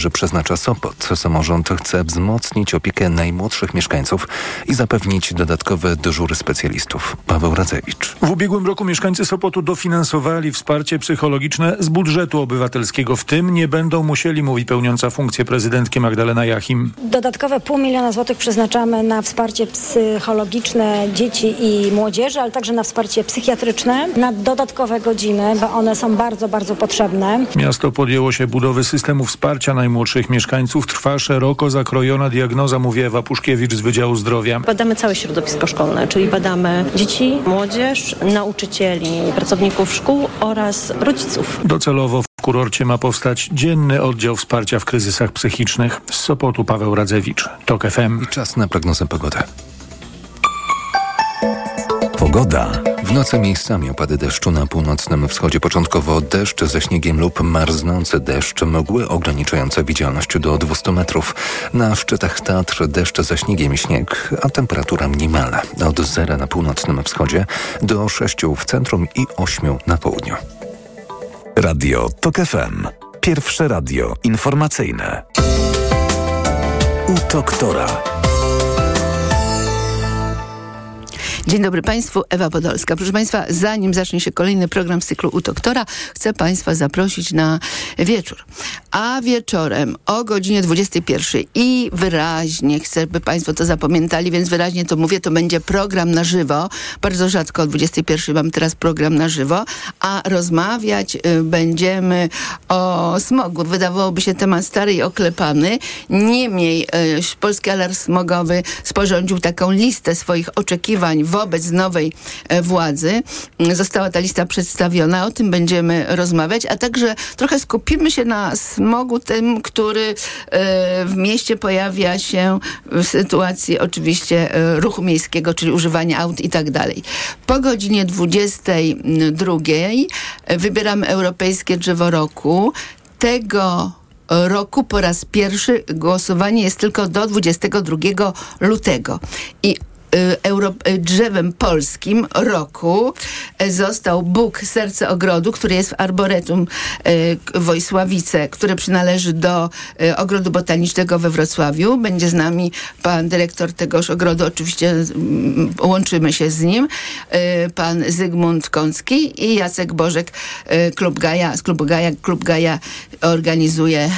że przeznacza Sopot. Samorząd chce wzmocnić opiekę najmłodszych mieszkańców i zapewnić dodatkowe dyżury specjalistów. Paweł Radzewicz. W ubiegłym roku mieszkańcy Sopotu dofinansowali wsparcie psychologiczne z budżetu obywatelskiego. W tym nie będą musieli, mówi pełniąca funkcję prezydentki Magdalena Jachim. Dodatkowe pół miliona złotych przeznaczamy na wsparcie psychologiczne dzieci i młodzieży, ale także na wsparcie psychiatryczne, na dodatkowe godziny, bo one są bardzo, bardzo potrzebne. Miasto podjęło się budowy systemu wsparcia najmłodszych mieszkańców. Trwa szeroko zakrojona diagnoza, mówi Ewa Puszkiewicz z Wydziału Zdrowia. Badamy całe środowisko szkolne, czyli badamy dzieci, młodzież, nauczycieli, pracowników szkół oraz rodziców. Docelowo w kurorcie ma powstać dzienny oddział wsparcia w kryzysach psychicznych. Z Sopotu Paweł Radzewicz, TOK FM. I czas na prognozę pogody. Pogoda. W nocy miejscami opady deszczu na północnym wschodzie. Początkowo deszcz ze śniegiem lub marznący deszcz, mgły ograniczające widzialność do 200 metrów. Na szczytach Tatr deszcz ze śniegiem i śnieg, a temperatura minimalna od zera na północnym wschodzie do 6 w centrum i 8 na południu. Radio TOK FM. Pierwsze radio informacyjne. U doktora. Dzień dobry Państwu, Ewa Podolska. Proszę Państwa, zanim zacznie się kolejny program z cyklu U Doktora, chcę Państwa zaprosić na wieczór. A wieczorem o godzinie 21 i wyraźnie chcę, by Państwo to zapamiętali, więc wyraźnie to mówię, to będzie program na żywo. Bardzo rzadko o 21 mam teraz program na żywo, a rozmawiać y, będziemy o smogu. Wydawałoby się temat stary i oklepany. Niemniej y, Polski Alarm Smogowy sporządził taką listę swoich oczekiwań wobec nowej e, władzy. Została ta lista przedstawiona, o tym będziemy rozmawiać, a także trochę skupimy się na smogu tym, który e, w mieście pojawia się w sytuacji oczywiście e, ruchu miejskiego, czyli używania aut i tak dalej. Po godzinie 22 wybieramy Europejskie Drzewo Roku. Tego roku po raz pierwszy głosowanie jest tylko do 22 lutego. I Euro, drzewem polskim roku został Bóg Serce Ogrodu, który jest w Arboretum Wojsławice, które przynależy do Ogrodu Botanicznego we Wrocławiu. Będzie z nami pan dyrektor tegoż ogrodu, oczywiście łączymy się z nim, pan Zygmunt Kącki i Jacek Bożek Klub Gaja, z Klubu Gaja. Klub Gaja organizuje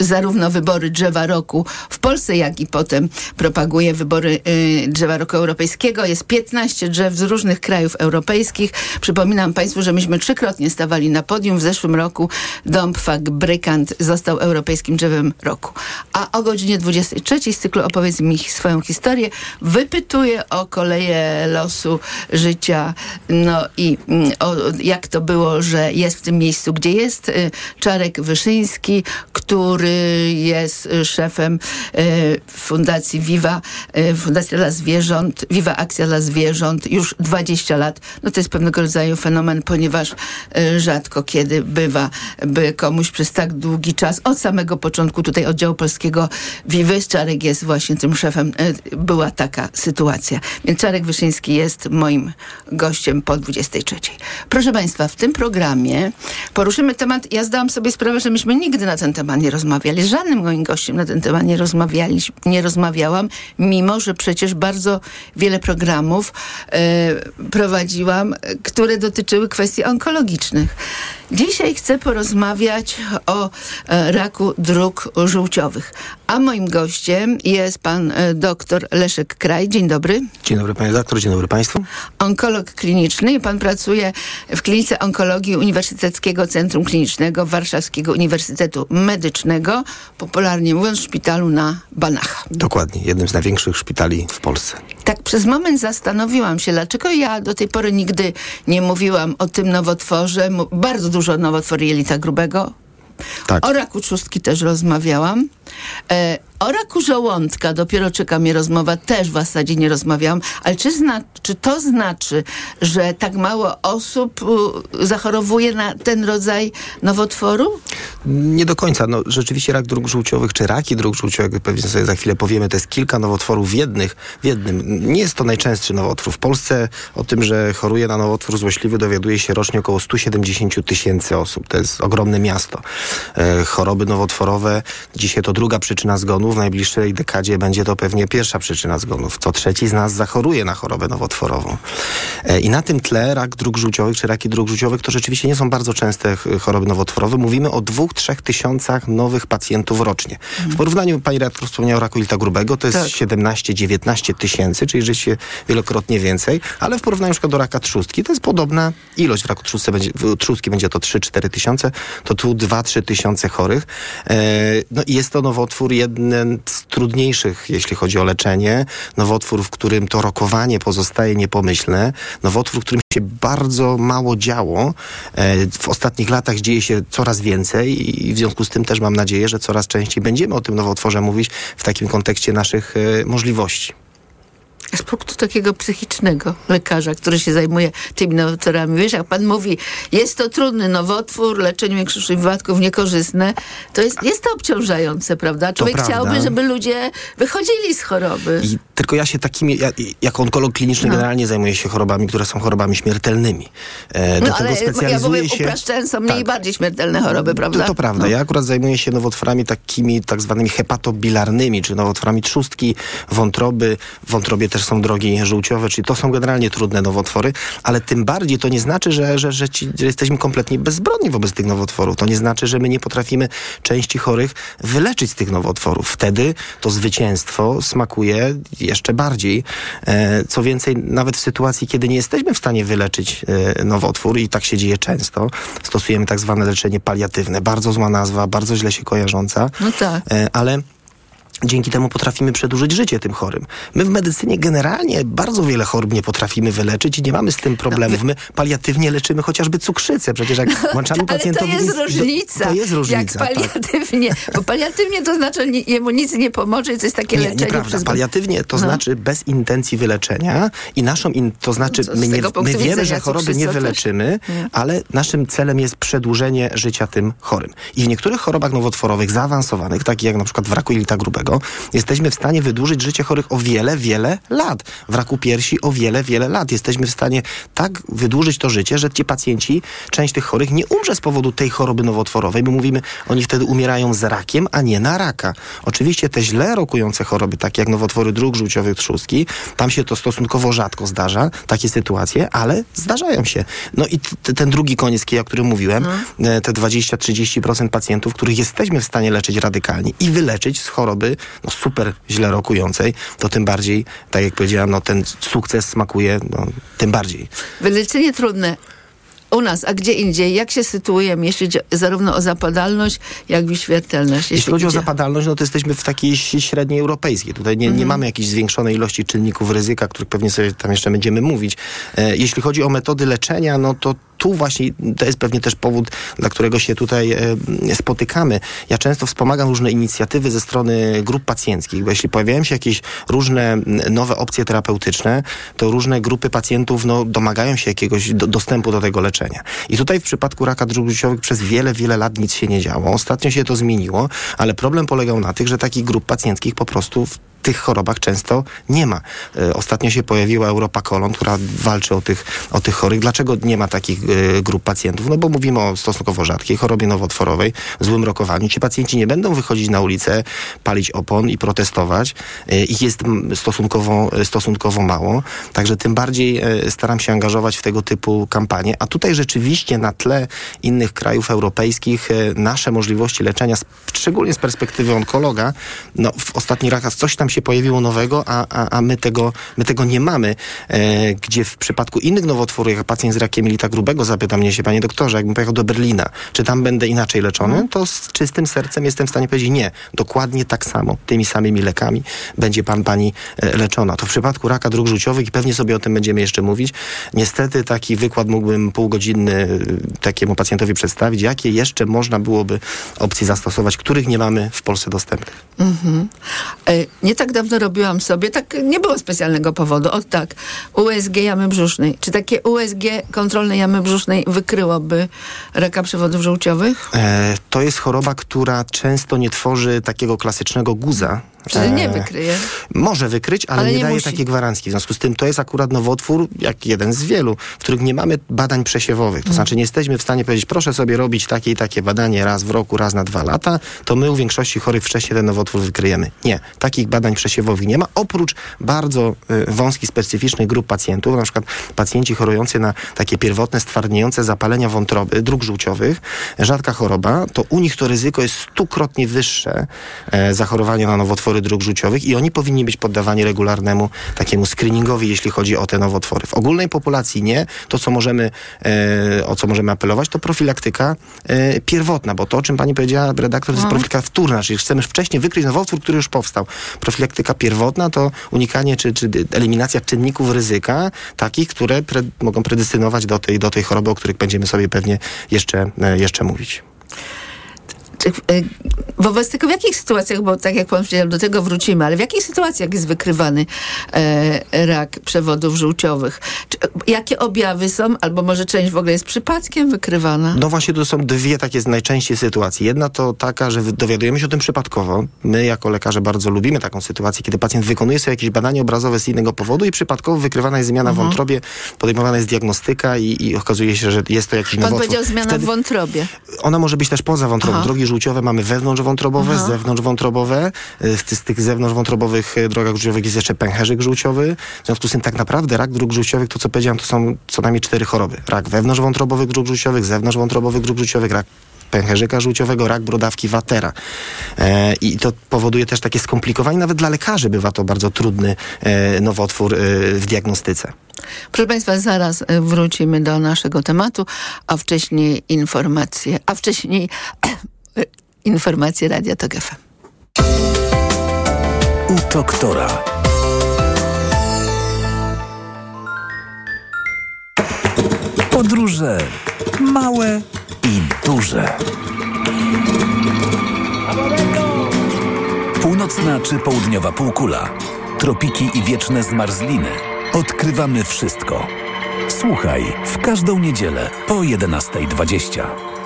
zarówno wybory drzewa roku w Polsce, jak i potem propaguje wybory drzewa roku europejskiego. Jest 15 drzew z różnych krajów europejskich. Przypominam Państwu, że myśmy trzykrotnie stawali na podium. W zeszłym roku dąb fabrykant został europejskim drzewem roku. A o godzinie 23 z cyklu Opowiedz mi swoją historię wypytuję o koleje losu życia no i o, jak to było, że jest w tym miejscu, gdzie jest Czarek Wyszyński, który jest szefem Fundacji Viva, Fundacja dla Zwierząt, Viva Akcja dla Zwierząt już 20 lat. No to jest pewnego rodzaju fenomen, ponieważ rzadko kiedy bywa, by komuś przez tak długi czas, od samego początku tutaj oddziału polskiego Vivy, Czarek jest właśnie tym szefem, była taka sytuacja. Więc Czarek Wyszyński jest moim gościem po 23. Proszę Państwa, w tym programie poruszymy temat, ja zdałam sobie sprawę, że myśmy nigdy na ten temat nie rozmawiali. Żadnym moim gościem na ten temat nie, rozmawiali, nie rozmawiałam, mimo że przecież bardzo wiele programów e, prowadziłam, które dotyczyły kwestii onkologicznych. Dzisiaj chcę porozmawiać o e, raku dróg żółciowych. A moim gościem jest pan e, dr Leszek Kraj. Dzień dobry. Dzień dobry panie doktor, dzień dobry państwu. Onkolog kliniczny i pan pracuje w klinice onkologii Uniwersyteckiego Centrum Klinicznego Warszawskiego Uniwersytetu Medycznego, popularnie mówiąc w szpitalu na Banach. Dokładnie, jednym z największych szpitali w Polsce. Tak przez moment zastanowiłam się, dlaczego ja do tej pory nigdy nie mówiłam o tym nowotworze. Bardzo dużo nowotworu jelita grubego. Tak. O raku trzustki też rozmawiałam. E, o raku żołądka dopiero czeka mnie rozmowa, też w zasadzie nie rozmawiałam, ale czy, zna, czy to znaczy, że tak mało osób zachorowuje na ten rodzaj nowotworu? Nie do końca. No, rzeczywiście rak dróg żółciowych, czy raki dróg żółciowych, pewnie sobie za chwilę powiemy, to jest kilka nowotworów w, jednych, w jednym. Nie jest to najczęstszy nowotwór. W Polsce o tym, że choruje na nowotwór złośliwy dowiaduje się rocznie około 170 tysięcy osób. To jest ogromne miasto. E, choroby nowotworowe, dzisiaj to druga przyczyna zgonu, w najbliższej dekadzie będzie to pewnie pierwsza przyczyna zgonów. Co trzeci z nas zachoruje na chorobę nowotworową. E, I na tym tle rak dróg żółciowych, czy raki dróg żółciowych, to rzeczywiście nie są bardzo częste ch- choroby nowotworowe. Mówimy o dwóch, trzech tysiącach nowych pacjentów rocznie. W porównaniu, pani redaktor wspomniała o raku jelita grubego, to jest Tak. 17-19 tysięcy, czyli rzeczywiście wielokrotnie więcej, ale w porównaniu do raka trzustki, to jest podobna ilość. W raku trzustki będzie, w trzustki będzie to 3-4 tysiące, to tu 2-3 tysiące chorych. E, no i jest to nowotwór jeden z trudniejszych, jeśli chodzi o leczenie. Nowotwór, w którym to rokowanie pozostaje niepomyślne. Nowotwór, w którym się bardzo mało działo. E, w ostatnich latach dzieje się coraz więcej i w związku z tym też mam nadzieję, że coraz częściej będziemy o tym nowotworze mówić w takim kontekście naszych e, możliwości. Z punktu takiego psychicznego lekarza, który się zajmuje tymi nowotworami. Wiesz, jak pan mówi, jest to trudny nowotwór, leczenie większości wypadków niekorzystne, to jest, jest to obciążające, prawda? Człowiek prawda. chciałby, żeby ludzie wychodzili z choroby. I tylko ja się takimi, ja, jako onkolog kliniczny No. generalnie zajmuję się chorobami, które są chorobami śmiertelnymi. E, do No tego ale ja specjalizuję powiem, się... upraszczając, są mniej Tak. bardziej śmiertelne choroby, prawda? To, to prawda. No. Ja akurat zajmuję się nowotworami takimi tak zwanymi hepatobilarnymi, czyli nowotworami trzustki, wątroby. Wątrobie też są drogi żółciowe, czyli to są generalnie trudne nowotwory, ale tym bardziej to nie znaczy, że, że, że, ci, że jesteśmy kompletnie bezbronni wobec tych nowotworów. To nie znaczy, że my nie potrafimy części chorych wyleczyć z tych nowotworów. Wtedy to zwycięstwo smakuje jeszcze bardziej. E, co więcej, nawet w sytuacji, kiedy nie jesteśmy w stanie wyleczyć e, nowotwór i tak się dzieje często, stosujemy tak zwane leczenie paliatywne. Bardzo zła nazwa, bardzo źle się kojarząca. No tak. E, ale dzięki temu potrafimy przedłużyć życie tym chorym. My w medycynie generalnie bardzo wiele chorób nie potrafimy wyleczyć i nie mamy z tym problemów. My paliatywnie leczymy chociażby cukrzycę. Przecież jak włączamy Ale to pacjentowi... jest nic- różnica. To jest różnica, Jak tak. paliatywnie. Bo paliatywnie to znaczy, że jemu nic nie pomoże i to jest takie Nie, leczenie nieprawda. przez... Paliatywnie to No. znaczy bez intencji wyleczenia i naszą, in, to znaczy No my, nie, my wiemy, że choroby nie wyleczymy, Nie. ale naszym celem jest przedłużenie życia tym chorym. I w niektórych chorobach nowotworowych zaawansowanych, takich jak na przykład w raku jelita grubego, jesteśmy w stanie wydłużyć życie chorych o wiele, wiele lat. W raku piersi o wiele, wiele lat. Jesteśmy w stanie tak wydłużyć to życie, że ci pacjenci, część tych chorych nie umrze z powodu tej choroby nowotworowej. My mówimy, oni wtedy umierają z rakiem, a nie na raka. Oczywiście te źle rokujące choroby, takie jak nowotwory dróg żółciowych trzustki, tam się to stosunkowo rzadko zdarza, takie sytuacje, ale zdarzają się. No i ten drugi koniec kija, o którym mówiłem, e, te 20-30% pacjentów, których jesteśmy w stanie leczyć radykalnie i wyleczyć z choroby no, super źle rokującej, to tym bardziej, tak jak powiedziałam, no, ten sukces smakuje no, tym bardziej. Wyleczenie trudne u nas, a gdzie indziej? Jak się sytuujemy, jeśli chodzi zarówno o zapadalność, jak i śmiertelność? Jeśli chodzi o idzie- zapadalność, no to jesteśmy w takiej średniej europejskiej. Tutaj nie, Mhm. nie mamy jakiejś zwiększonej ilości czynników ryzyka, których pewnie sobie tam jeszcze będziemy mówić. E, jeśli chodzi o metody leczenia, no to tu właśnie to jest pewnie też powód, dla którego się tutaj e, spotykamy. Ja często wspomagam różne inicjatywy ze strony grup pacjenckich, bo jeśli pojawiają się jakieś różne nowe opcje terapeutyczne, to różne grupy pacjentów no, domagają się jakiegoś do, dostępu do tego leczenia. I tutaj w przypadku raka dróg żółciowych przez wiele, wiele lat nic się nie działo. Ostatnio się to zmieniło, ale problem polegał na tych, że takich grup pacjenckich po prostu w tych chorobach często nie ma. E, Ostatnio się pojawiła Europa Kolon, która walczy o tych, o tych chorych. Dlaczego nie ma takich e, grup pacjentów? No bo mówimy o stosunkowo rzadkiej chorobie nowotworowej, złym rokowaniu. Ci pacjenci nie będą wychodzić na ulicę, palić opon i protestować. E, Ich jest stosunkowo, stosunkowo mało. Także tym bardziej staram się angażować w tego typu kampanie. A tutaj rzeczywiście na tle innych krajów europejskich nasze możliwości leczenia, szczególnie z perspektywy onkologa, no w ostatnich latach coś tam się pojawiło nowego, a, a, a my, tego, my tego nie mamy. E, gdzie w przypadku innych nowotworów, jak pacjent z rakiem jelita grubego zapyta mnie się, panie doktorze, jakbym pojechał do Berlina, czy tam będę inaczej leczony, to z czystym sercem jestem w stanie powiedzieć nie. Dokładnie tak samo, tymi samymi lekami będzie pan, pani e, leczona. To w przypadku raka dróg żółciowych i pewnie sobie o tym będziemy jeszcze mówić. Niestety taki wykład mógłbym półgodzinny e, takiemu pacjentowi przedstawić, jakie jeszcze można byłoby opcji zastosować, których nie mamy w Polsce dostępnych. E, Nie tak dawno robiłam sobie, tak nie było specjalnego powodu, o tak, USG jamy brzusznej. Czy takie USG kontrolne jamy brzusznej wykryłoby raka przewodów żółciowych? E, to jest choroba, która często nie tworzy takiego klasycznego guza. Czyli nie E, wykryje. Może wykryć, ale, Ale nie, nie daje musi. takiej gwarancji. W związku z tym to jest akurat nowotwór, jak jeden z wielu, w których nie mamy badań przesiewowych. To znaczy nie jesteśmy w stanie powiedzieć, proszę sobie robić takie i takie badanie raz w roku, raz na dwa lata, to my u większości chorych wcześniej ten nowotwór wykryjemy. Nie. Takich badań przesiewowych nie ma, oprócz bardzo y, wąskich, specyficznych grup pacjentów, na przykład pacjenci chorujący na takie pierwotne, stwardniejące zapalenia wątroby, dróg żółciowych, rzadka choroba, to u nich to ryzyko jest stukrotnie wyższe e, zachorowania na nowotwory dróg żółciowych i oni powinni być poddawani regularnemu takiemu screeningowi, jeśli chodzi o te nowotwory. W ogólnej populacji nie. To, co możemy, e, o co możemy apelować, to profilaktyka e, pierwotna, bo to, o czym pani powiedziała, redaktor, to jest profilaktyka wtórna, czyli chcemy wcześniej wykryć nowotwór, który już powstał. Profilaktyka pierwotna to unikanie czy, czy eliminacja czynników ryzyka, takich, które pre, mogą predestynować do tej, do tej choroby, o których będziemy sobie pewnie jeszcze, e, jeszcze mówić. Czy, y, wobec tego w jakich sytuacjach, bo tak jak pan powiedział, do tego wrócimy, ale w jakich sytuacjach jest wykrywany e, rak przewodów żółciowych? Czy, jakie objawy są, albo może część w ogóle jest przypadkiem wykrywana? No właśnie to są dwie takie najczęściej sytuacje. Jedna to taka, że dowiadujemy się o tym przypadkowo. My jako lekarze bardzo lubimy taką sytuację, kiedy pacjent wykonuje sobie jakieś badanie obrazowe z innego powodu i przypadkowo wykrywana jest zmiana w wątrobie, podejmowana jest diagnostyka i, i okazuje się, że jest to jakiś Pan nowotwór. powiedział zmiana Wtedy w wątrobie. ona może być też poza wątrobą. Aha. Drogi żółciowe mamy wewnątrzwątrobowe, Aha. zewnątrzwątrobowe. Y, W, ty- z tych zewnątrzwątrobowych y, drogach żółciowych jest jeszcze pęcherzyk żółciowy. W związku z tym tak naprawdę rak dróg żółciowych, to co powiedziałem, to są co najmniej cztery choroby. Rak wewnątrzwątrobowych dróg żółciowych, zewnątrzwątrobowych dróg żółciowych, rak pęcherzyka żółciowego, rak brodawki watera. E, I to powoduje też takie skomplikowanie, nawet dla lekarzy bywa to bardzo trudny e, nowotwór e, w diagnostyce. Proszę Państwa, zaraz e, wrócimy do naszego tematu, a wcześniej informacje, a wcześniej informacje Radia TOG FM. U doktora. Podróże małe i duże. Północna czy południowa półkula, tropiki i wieczne zmarzliny. Odkrywamy wszystko. Słuchaj w każdą niedzielę po 11.20.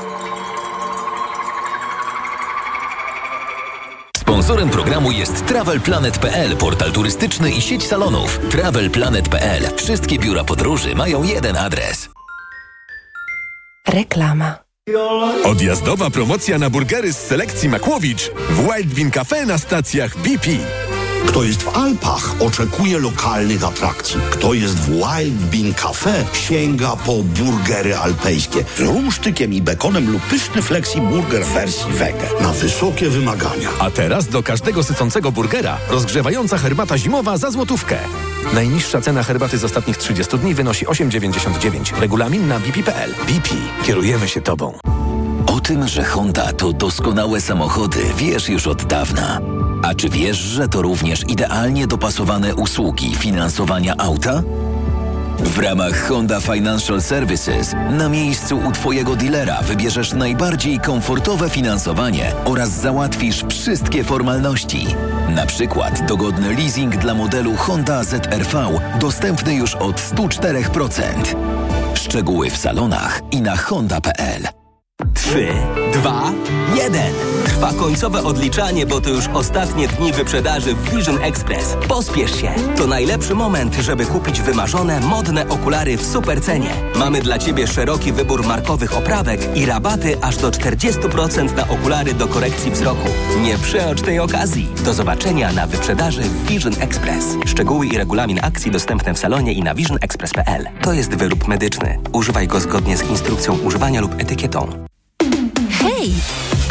Sponsorem programu jest TravelPlanet.pl, portal turystyczny i sieć salonów. TravelPlanet.pl. Wszystkie biura podróży mają jeden adres. Reklama. Odjazdowa promocja na burgery z selekcji Makłowicz w Wild Bean Cafe na stacjach BP. Kto jest w Alpach, oczekuje lokalnych atrakcji. Kto jest w Wild Bean Cafe, sięga po burgery alpejskie z rumsztykiem i bekonem lub pyszny flexi burger wersji wege. Na wysokie wymagania. A teraz do każdego sycącego burgera rozgrzewająca herbata zimowa za złotówkę. Najniższa cena herbaty z ostatnich 30 dni wynosi 8,99. Regulamin na bp.pl. BP. Kierujemy się Tobą. Tym, że Honda to doskonałe samochody, wiesz już od dawna. A czy wiesz, że to również idealnie dopasowane usługi finansowania auta? W ramach Honda Financial Services na miejscu u Twojego dealera wybierzesz najbardziej komfortowe finansowanie oraz załatwisz wszystkie formalności. Na przykład dogodny leasing dla modelu Honda ZRV dostępny już od 104%. Szczegóły w salonach i na honda.pl. 3, 2, 1. Trwa końcowe odliczanie, bo to już ostatnie dni wyprzedaży w Vision Express. Pospiesz się. To najlepszy moment, żeby kupić wymarzone, modne okulary w super cenie. Mamy dla Ciebie szeroki wybór markowych oprawek i rabaty aż do 40% na okulary do korekcji wzroku. Nie przeocz tej okazji. Do zobaczenia na wyprzedaży w Vision Express. Szczegóły i regulamin akcji dostępne w salonie i na visionexpress.pl. To jest wyrób medyczny. Używaj go zgodnie z instrukcją używania lub etykietą. Hej!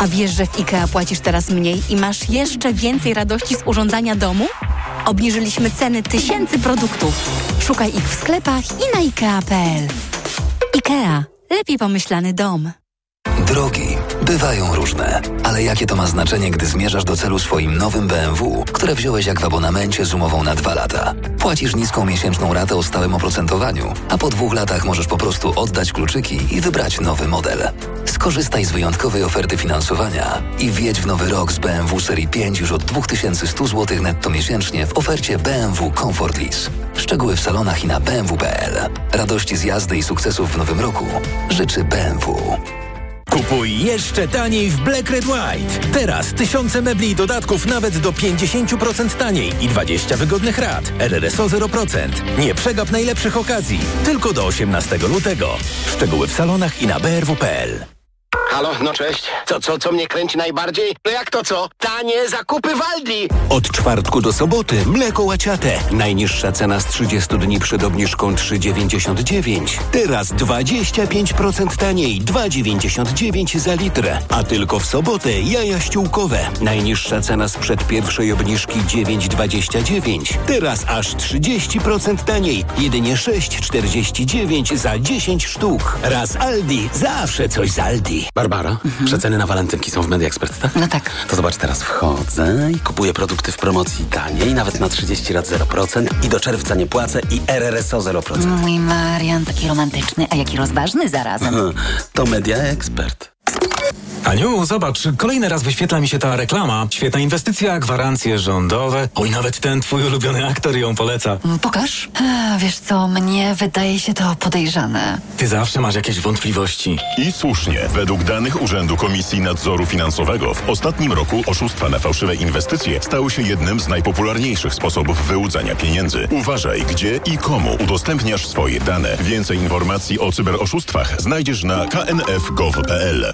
A wiesz, że w IKEA płacisz teraz mniej i masz jeszcze więcej radości z urządzania domu? Obniżyliśmy ceny tysięcy produktów. Szukaj ich w sklepach i na IKEA.pl. IKEA. Lepiej pomyślany dom. Drogi bywają różne, ale jakie to ma znaczenie, gdy zmierzasz do celu swoim nowym BMW, które wziąłeś jak w abonamencie z umową na dwa lata? Płacisz niską miesięczną ratę o stałym oprocentowaniu, a po dwóch latach możesz po prostu oddać kluczyki i wybrać nowy model. Skorzystaj z wyjątkowej oferty finansowania i wjedź w nowy rok z BMW Serii 5 już od 2100 zł netto miesięcznie w ofercie BMW Comfort Lease. Szczegóły w salonach i na bmw.pl. Radości z jazdy i sukcesów w nowym roku życzy BMW. Kupuj jeszcze taniej w Black Red White. Teraz tysiące mebli i dodatków nawet do 50% taniej i 20 wygodnych rat. RRSO 0%. Nie przegap najlepszych okazji. Tylko do 18 lutego. Szczegóły w salonach i na brw.pl. Halo, no cześć. Co, co, co mnie kręci najbardziej? No jak to co? Tanie zakupy Waldi! Od czwartku do soboty mleko łaciate. Najniższa cena z 30 dni przed obniżką 3,99. Teraz 25% taniej, 2,99 za litr. A tylko w sobotę jaja ściółkowe. Najniższa cena sprzed pierwszej obniżki 9,29. Teraz aż 30% taniej, jedynie 6,49 za 10 sztuk. Raz Aldi, zawsze coś z Aldi. Barbara, przeceny na walentynki są w Media Expert, tak? No tak. To zobacz, teraz wchodzę i kupuję produkty w promocji taniej, nawet na 30 lat 0% i do czerwca nie płacę i RRSO 0%. Mój Marian, taki romantyczny, a jaki rozważny zarazem. To Media Expert. Aniu, zobacz, kolejny raz wyświetla mi się ta reklama. Świetna inwestycja, gwarancje rządowe. Oj, nawet ten twój ulubiony aktor ją poleca. Pokaż. A, wiesz co, mnie wydaje się to podejrzane. Ty zawsze masz jakieś wątpliwości. I słusznie. Według danych Urzędu Komisji Nadzoru Finansowego w ostatnim roku oszustwa na fałszywe inwestycje stały się jednym z najpopularniejszych sposobów wyłudzania pieniędzy. Uważaj, gdzie i komu udostępniasz swoje dane. Więcej informacji o cyberoszustwach znajdziesz na knf.gov.pl.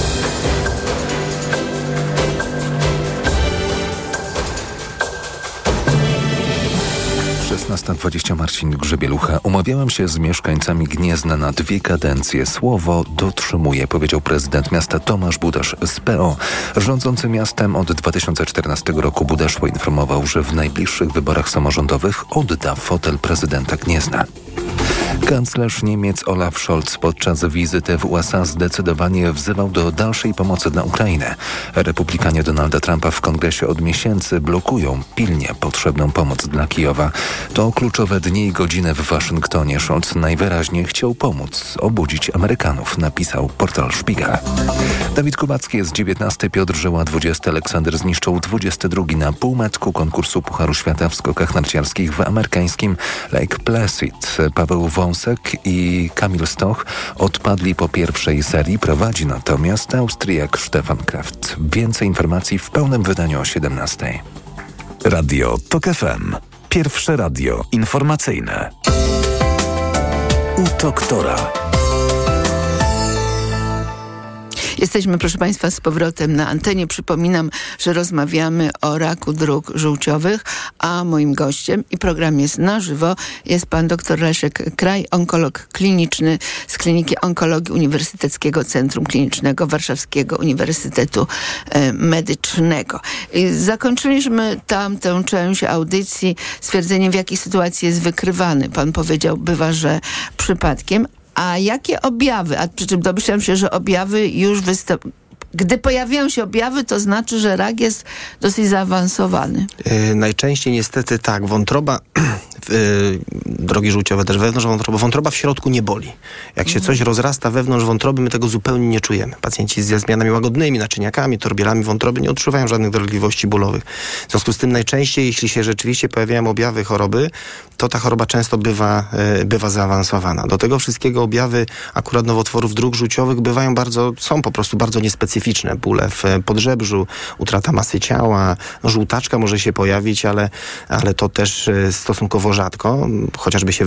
16.20 Marcin Grzebielucha. Umawiałem się z mieszkańcami Gniezna na dwie kadencje. Słowo dotrzymuje, powiedział prezydent miasta Tomasz Budasz z PO. Rządzący miastem od 2014 roku Budasz poinformował, że w najbliższych wyborach samorządowych odda fotel prezydenta Gniezna. Kanclerz Niemiec Olaf Scholz podczas wizyty w USA zdecydowanie wzywał do dalszej pomocy dla Ukrainy. Republikanie Donalda Trumpa w kongresie od miesięcy blokują pilnie potrzebną pomoc dla Kijowa. To kluczowe dni i godziny w Waszyngtonie. Scholz najwyraźniej chciał pomóc obudzić Amerykanów, napisał portal Spiegel. Dawid Kubacki jest 19, Piotr Żyła 20, Aleksander zniszczył 22 na półmetku konkursu Pucharu Świata w skokach narciarskich w amerykańskim Lake Placid. Paweł Wąsek i Kamil Stoch odpadli po pierwszej serii, prowadzi natomiast Austriak Stefan Kraft. Więcej informacji w pełnym wydaniu o 17. Radio TOK FM. Pierwsze radio informacyjne. U doktora. Jesteśmy, proszę Państwa, z powrotem na antenie. Przypominam, że rozmawiamy o raku dróg żółciowych, a moim gościem i program jest na żywo jest pan dr Leszek Kraj, onkolog kliniczny z Kliniki Onkologii Uniwersyteckiego Centrum Klinicznego Warszawskiego Uniwersytetu e, Medycznego. Zakończyliśmy tamtą część audycji stwierdzeniem, w jakiej sytuacji jest wykrywany. Pan powiedział, bywa, że przypadkiem, a jakie objawy? A przy czym domyślam się, że objawy już występują. Gdy pojawiają się objawy, to znaczy, że rak jest dosyć zaawansowany. Yy, najczęściej niestety tak, wątroba, yy, drogi żółciowe też wewnątrz wątroby, wątroba w środku nie boli. Jak się coś rozrasta wewnątrz wątroby, my tego zupełnie nie czujemy. Pacjenci ze zmianami łagodnymi, naczyniakami, torbielami wątroby nie odczuwają żadnych dolegliwości bólowych. W związku z tym najczęściej, jeśli się rzeczywiście pojawiają objawy choroby, to ta choroba często bywa, yy, bywa zaawansowana. Do tego wszystkiego objawy akurat nowotworów dróg żółciowych bywają bardzo, są po prostu bardzo niespecyficzne specyficzne bóle w podżebrzu, utrata masy ciała, żółtaczka może się pojawić, ale, ale to też stosunkowo stosunkowo rzadko, chociażby się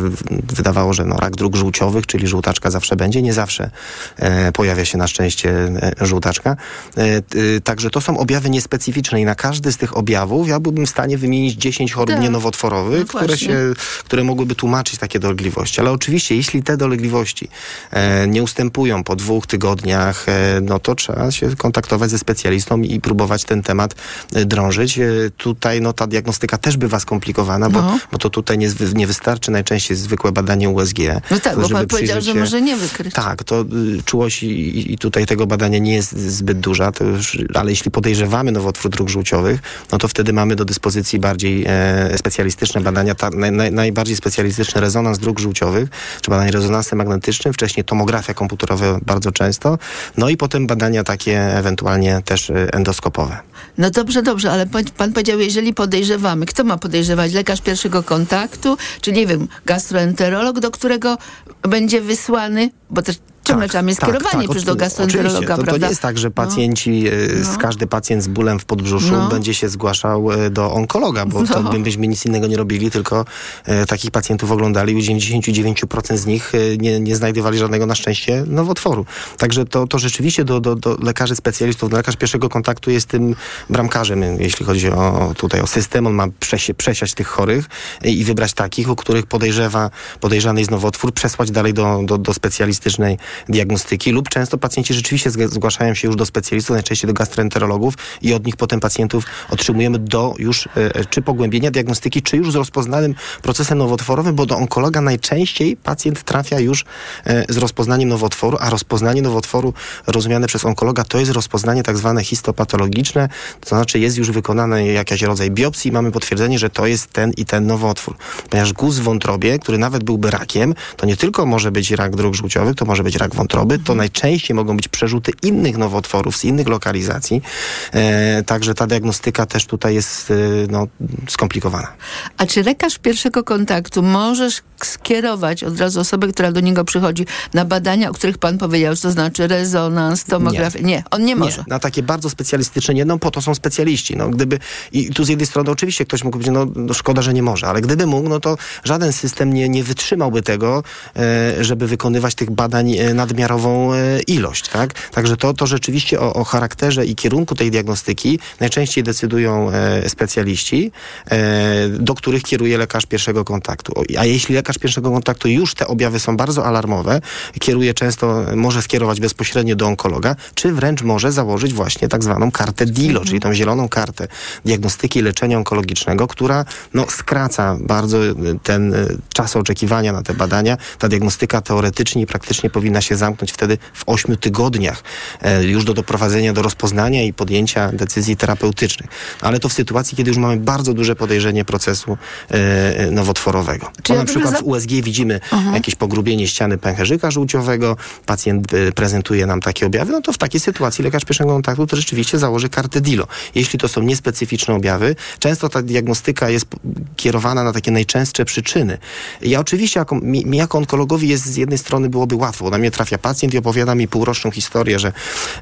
wydawało, że no, rak dróg żółciowych, czyli żółtaczka zawsze będzie, nie zawsze e, pojawia się na szczęście e, żółtaczka. E, także to są objawy niespecyficzne i na każdy z tych objawów ja byłbym w stanie wymienić 10 chorób Tak. nienowotworowych, No które, się, które mogłyby tłumaczyć takie dolegliwości. Ale oczywiście, jeśli te dolegliwości e, nie ustępują po dwóch tygodniach, e, no to trzeba się kontaktować ze specjalistą i próbować ten temat e, drążyć. E, tutaj no, ta diagnostyka też bywa skomplikowana, bo, No. bo to tutaj nie, nie wystarczy najczęściej zwykłe badanie USG. No tak, bo pan powiedział, że się- może nie wykryć. tak, to y, czułość i, i- tutaj tego badania nie jest zbyt duża, już, ale jeśli podejrzewamy nowotwór dróg żółciowych, no to wtedy mamy do dyspozycji bardziej e, specjalistyczne badania, ta, naj, naj, najbardziej specjalistyczny rezonans dróg żółciowych, czy badanie rezonansem magnetycznym, wcześniej tomografia komputerowa bardzo często, no i potem badania takie ewentualnie też e, endoskopowe. No dobrze, dobrze, ale pan powiedział, jeżeli podejrzewamy, kto ma podejrzewać? Lekarz pierwszego kontaktu, czy nie wiem, gastroenterolog, do którego będzie wysłany, bo też ciągle trzeba mieć skierowanie przecież do oczy- gastroenterologa, oczywiście. to, to prawda? nie jest tak, że pacjenci, e, z każdy pacjent z bólem w podbrzuszu No. będzie się zgłaszał e, do onkologa, bo to No. by- byśmy nic innego nie robili, tylko e, takich pacjentów oglądali i u 99% z nich e, nie, nie znajdowali żadnego na szczęście nowotworu. Także to, to rzeczywiście do, do, do lekarzy specjalistów, do lekarz pierwszego kontaktu jest tym bramkarzem, jeśli chodzi o tutaj o system. On ma przesie, przesiać tych chorych i wybrać takich, u których podejrzewa, podejrzany jest nowotwór, przesłać dalej do, do, do specjalistycznej diagnostyki lub często pacjenci rzeczywiście zg- zgłaszają się już do specjalistów, najczęściej do gastroenterologów i od nich potem pacjentów otrzymujemy do już e, czy pogłębienia diagnostyki, czy już z rozpoznanym procesem nowotworowym, bo do onkologa najczęściej pacjent trafia już e, z rozpoznaniem nowotworu, a rozpoznanie nowotworu rozumiane przez onkologa to jest rozpoznanie tak zwane histopatologiczne, to znaczy jest już wykonany jakiś rodzaj biopsji i mamy potwierdzenie, że to jest ten i ten nowotwór. Ponieważ guz w wątrobie, który nawet byłby rakiem, to nie tylko może być rak dróg żółciowych, to może być rak wątroby, to najczęściej mogą być przerzuty innych nowotworów z innych lokalizacji. E, także ta diagnostyka też tutaj jest e, no, skomplikowana. A czy lekarz pierwszego kontaktu możesz skierować od razu osobę, która do niego przychodzi na badania, o których pan powiedział, to znaczy rezonans, tomografię? Nie, on nie może. na takie bardzo specjalistyczne nie, no po to są specjaliści. No, gdyby, I tu z jednej strony oczywiście ktoś mógł powiedzieć, no, no szkoda, że nie może, ale gdyby mógł, no to żaden system nie, nie wytrzymałby tego, e, żeby wykonywać tych badań nadmiarową e, ilość. Tak? Także to, to rzeczywiście o, o charakterze i kierunku tej diagnostyki najczęściej decydują e, specjaliści, e, do których kieruje lekarz pierwszego kontaktu. A jeśli lekarz pierwszego kontaktu już te objawy są bardzo alarmowe, kieruje często, może skierować bezpośrednio do onkologa, czy wręcz może założyć właśnie tak zwaną kartę DILO, czyli tą zieloną kartę diagnostyki leczenia onkologicznego, która no, skraca bardzo ten czas oczekiwania na te badania. Ta diagnostyka teoretycznie i praktycznie powinna się zamknąć wtedy w 8 tygodniach e, już do doprowadzenia do rozpoznania i podjęcia decyzji terapeutycznych. Ale to w sytuacji, kiedy już mamy bardzo duże podejrzenie procesu e, nowotworowego. Czy Bo ja na przykład dobrze w USG widzimy jakieś pogrubienie ściany pęcherzyka żółciowego, pacjent e, prezentuje nam takie objawy, no to w takiej sytuacji lekarz pierwszego kontaktu to rzeczywiście założy kartę DILO. Jeśli to są niespecyficzne objawy, często ta diagnostyka jest kierowana na takie najczęstsze przyczyny. Ja oczywiście jako, mi, mi jako onkologowi jest z jednej strony byłoby łatwo, bo na mnie trafia pacjent i opowiada mi półroczną historię, że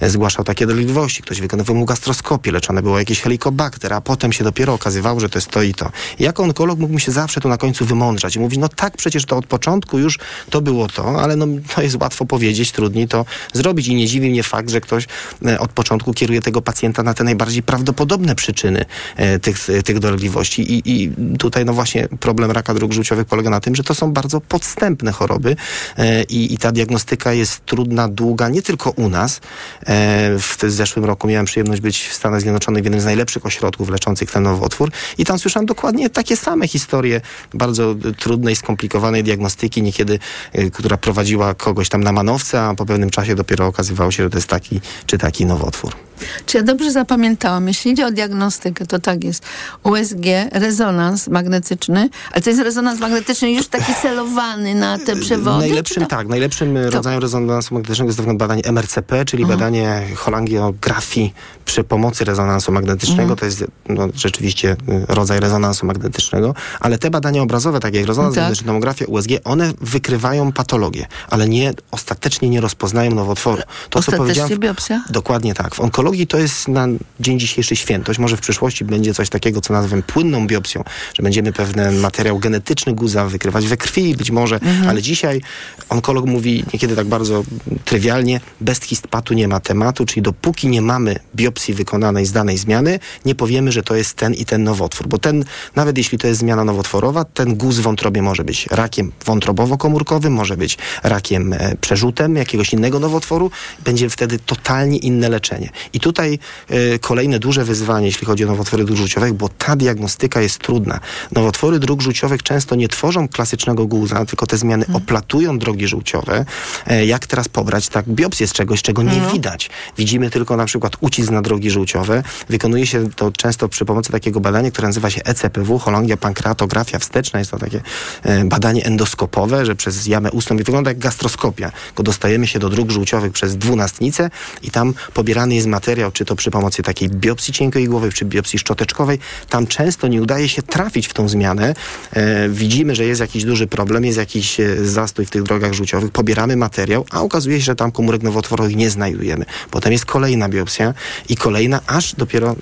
zgłaszał takie dolegliwości, ktoś wykonywał mu gastroskopię, leczone było jakieś helikobakter, a potem się dopiero okazywało, że to jest to i to. Jako onkolog mógłbym się zawsze tu na końcu wymądrzać i mówić, no tak, przecież to od początku już to było to, ale no to jest łatwo powiedzieć, trudniej to zrobić. I nie dziwi mnie fakt, że ktoś e, od początku kieruje tego pacjenta na te najbardziej prawdopodobne przyczyny e, tych, tych dolegliwości. I, i tutaj no właśnie problem raka dróg żółciowych polega na tym, że to są bardzo podstępne choroby e, i, i ta diagnostyka jest trudna, długa, nie tylko u nas. E, w zeszłym roku miałem przyjemność być w Stanach Zjednoczonych w jednym z najlepszych ośrodków leczących ten nowotwór i tam słyszałem dokładnie takie same historie bardzo trudnej, skomplikowanej diagnostyki, niekiedy, e, która prowadziła kogoś tam na manowce, a po pewnym czasie dopiero okazywało się, że to jest taki czy taki nowotwór. Czy ja dobrze zapamiętałam? Jeśli idzie o diagnostykę, to tak jest. USG, rezonans magnetyczny, ale to jest rezonans magnetyczny już taki celowany na te przewody? Najlepszym, to- tak, najlepszym rodzajem rezonansu magnetycznego jest tak zwane badanie MRCP, czyli badanie cholangiografii przy pomocy rezonansu magnetycznego. Mhm. To jest no, rzeczywiście y, rodzaj rezonansu magnetycznego, ale te badania obrazowe, takie jak rezonans Tak. magnetyczny, tomografia, USG, one wykrywają patologię, ale nie, ostatecznie nie rozpoznają nowotworu. To, co powiedziałem, biopsja? Dokładnie tak. W onkologii Drugi to jest na dzień dzisiejszy świętość. Może w przyszłości będzie coś takiego, co nazywam płynną biopsją, że będziemy pewien materiał genetyczny guza wykrywać we krwi być może, ale dzisiaj onkolog mówi niekiedy tak bardzo trywialnie, bez histpatu nie ma tematu, czyli dopóki nie mamy biopsji wykonanej z danej zmiany, nie powiemy, że to jest ten i ten nowotwór, bo ten, nawet jeśli to jest zmiana nowotworowa, ten guz w wątrobie może być rakiem wątrobowo-komórkowym, może być rakiem e, przerzutem jakiegoś innego nowotworu, będzie wtedy totalnie inne leczenie. I tutaj e, kolejne duże wyzwanie, jeśli chodzi o nowotwory dróg żółciowych, bo ta diagnostyka jest trudna. Nowotwory dróg żółciowych często nie tworzą klasycznego guza, tylko te zmiany oplatują drogi żółciowe. E, jak teraz pobrać tak biopsję z czegoś, czego nie widać? Widzimy tylko na przykład ucisk na drogi żółciowe. Wykonuje się to często przy pomocy takiego badania, które nazywa się ECPW, Holongia pankreatografia wsteczna. Jest to takie e, badanie endoskopowe, że przez jamę ustną i wygląda jak gastroskopia. Tylko dostajemy się do dróg żółciowych przez dwunastnicę i tam pobierany jest materiał, czy to przy pomocy takiej biopsji cienkoigłowej, czy biopsji szczoteczkowej. Tam często nie udaje się trafić w tą zmianę. E, widzimy, że jest jakiś duży problem, jest jakiś e, zastój w tych drogach żółciowych. Pobieramy materiał, a okazuje się, że tam komórek nowotworowych nie znajdujemy. Potem jest kolejna biopsja i kolejna, aż dopiero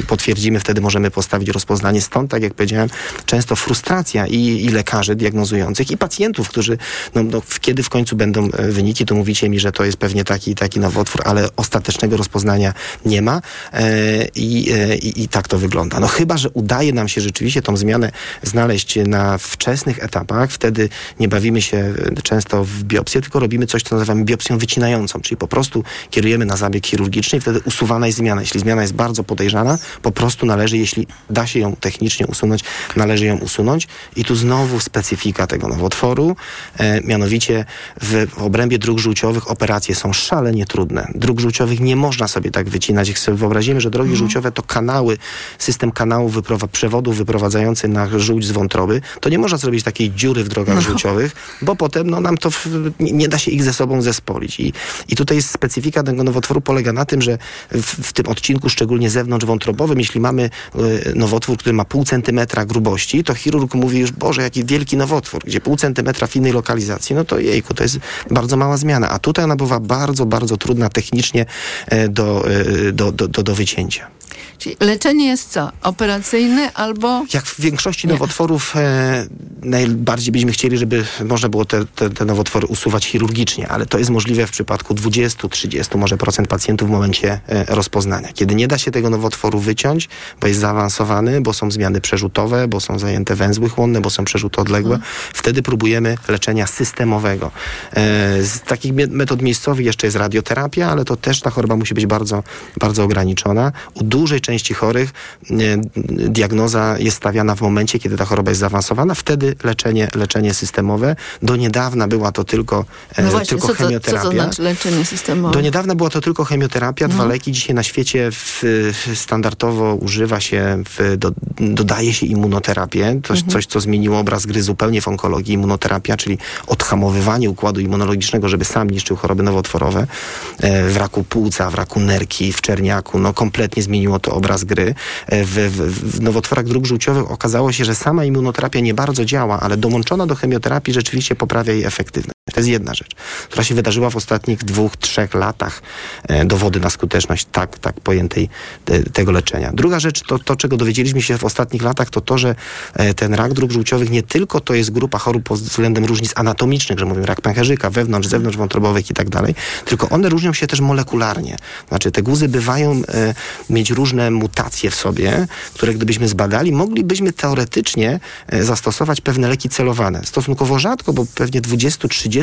y, potwierdzimy, wtedy możemy postawić rozpoznanie. Stąd, tak jak powiedziałem, często frustracja i, i lekarzy diagnozujących, i pacjentów, którzy, no, no, kiedy w końcu będą e, wyniki, to mówicie mi, że to jest pewnie taki taki nowotwór, ale ostatecznego rozpoznania nie ma e, i, e, i, i tak to wygląda. No chyba, że udaje nam się rzeczywiście tą zmianę znaleźć na wczesnych etapach, wtedy nie bawimy się e, często w biopsję, tylko robimy coś, co nazywamy biopsją wycinającą, czyli po prostu kierujemy na zabieg chirurgiczny i wtedy usuwana jest zmiana. Jeśli zmiana jest bardzo podejrzana, po prostu należy, jeśli da się ją technicznie usunąć, należy ją usunąć. I tu znowu specyfika tego nowotworu, e, mianowicie w, w obrębie dróg żółciowych operacje są szalenie trudne. Dróg żółciowych nie można sobie tak wycinać. Jak sobie wyobrazimy, że drogi żółciowe to kanały, system kanałów, wyprowa- przewodów wyprowadzający na żółć z wątroby, to nie można zrobić takiej dziury w drogach żółciowych, bo potem no, nam to w, nie, da się ich ze sobą zespolić. I, I tutaj jest specyfika tego nowotworu polega na tym, że w, w tym odcinku, szczególnie zewnątrzwątrobowym, jeśli mamy e, nowotwór, który ma pół centymetra grubości, to chirurg mówi już, Boże, jaki wielki nowotwór, gdzie pół centymetra w innej lokalizacji, no to jejku, to jest bardzo mała zmiana. A tutaj ona bywa bardzo, bardzo trudna technicznie e, do, do, do, do, do wycięcia. Czyli leczenie jest co? Operacyjne albo... Jak w większości nowotworów e, najbardziej byśmy chcieli, żeby można było te, te, te nowotwory usuwać chirurgicznie, ale to jest możliwe w przypadku 20-30 może procent pacjentów w momencie e, rozpoznania. Kiedy nie da się tego nowotworu wyciąć, bo jest zaawansowany, bo są zmiany przerzutowe, bo są zajęte węzły chłonne, bo są przerzuty odległe, wtedy próbujemy leczenia systemowego. E, z takich metod miejscowych jeszcze jest radioterapia, ale to też ta choroba musi być bardzo, bardzo ograniczona. U dużej części chorych e, diagnoza jest stawiana w momencie, kiedy ta choroba jest zaawansowana, wtedy leczenie, leczenie systemowe. Do niedawna była to tylko, e, No właśnie, tylko co to, co chemioterapia. to znaczy leczenie systemowe? Do niedawna była to tylko chemioterapia, dwa No. leki. Dzisiaj na świecie w, standardowo używa się, w, do, dodaje się immunoterapię. Coś, Mhm. coś, co zmieniło obraz gry zupełnie w onkologii. Immunoterapia, czyli odhamowywanie układu immunologicznego, żeby sam niszczył choroby nowotworowe. E, w raku płuca, w raku nerki, w czerniaku. No kompletnie zmieniło to obraz gry. E, w, w, w nowotworach dróg żółciowych okazało się, że sama immunoterapia nie bardzo działa, ale dołączona do chemioterapii rzeczywiście poprawia jej efektywność. To jest jedna rzecz, która się wydarzyła w ostatnich dwóch, trzech latach. E, dowody na skuteczność tak, tak pojętej te, tego leczenia. Druga rzecz, to, to czego dowiedzieliśmy się w ostatnich latach, to to, że e, ten rak dróg żółciowych nie tylko to jest grupa chorób pod względem różnic anatomicznych, że mówimy rak pęcherzyka, wewnątrz, zewnątrz wątrobowych i tak dalej, tylko one różnią się też molekularnie. Znaczy te guzy bywają e, mieć różne mutacje w sobie, które gdybyśmy zbadali, moglibyśmy teoretycznie e, zastosować pewne leki celowane. Stosunkowo rzadko, bo pewnie 20-30%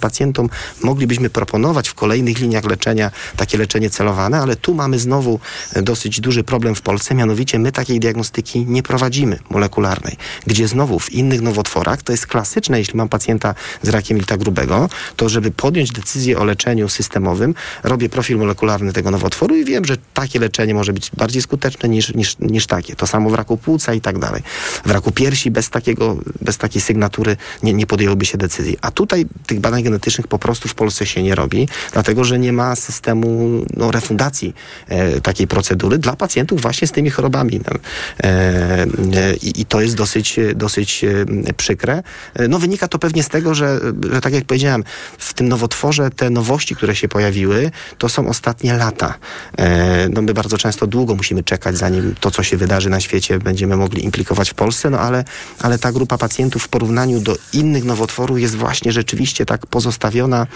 pacjentom moglibyśmy proponować w kolejnych liniach leczenia takie leczenie celowane, ale tu mamy znowu e, dosyć duży problem w Polsce, mianowicie my takiej diagnostyki nie prowadzimy molekularnej, gdzie znowu w innych nowotworach to jest klasyczne, jeśli mam pacjenta z rakiem jelita grubego, to żeby podjąć decyzję o leczeniu systemowym, robię profil molekularny tego nowotworu i wiem, że takie leczenie może być bardziej skuteczne niż, niż, niż takie. To samo w raku płuca i tak dalej. W raku piersi bez, takiego, bez takiej sygnatury nie, nie podjęłoby się decyzji. A tutaj tych badań genetycznych po prostu w Polsce się nie robi, dlatego że nie ma systemu no, refundacji e, takiej procedury dla pacjentów właśnie z tymi chorobami. No. E, e, I to jest dosyć, dosyć e, przykre. E, No wynika to pewnie z tego, że, że tak jak powiedziałem, w tym nowotworze te nowości, które się pojawiły, to są ostatnie lata. E, No my bardzo często długo musimy czekać, zanim to, co się wydarzy na świecie, będziemy mogli implikować w Polsce, no ale, ale ta grupa pacjentów w porównaniu do innych nowotworów jest właśnie rzeczywiście tak pozostawiona.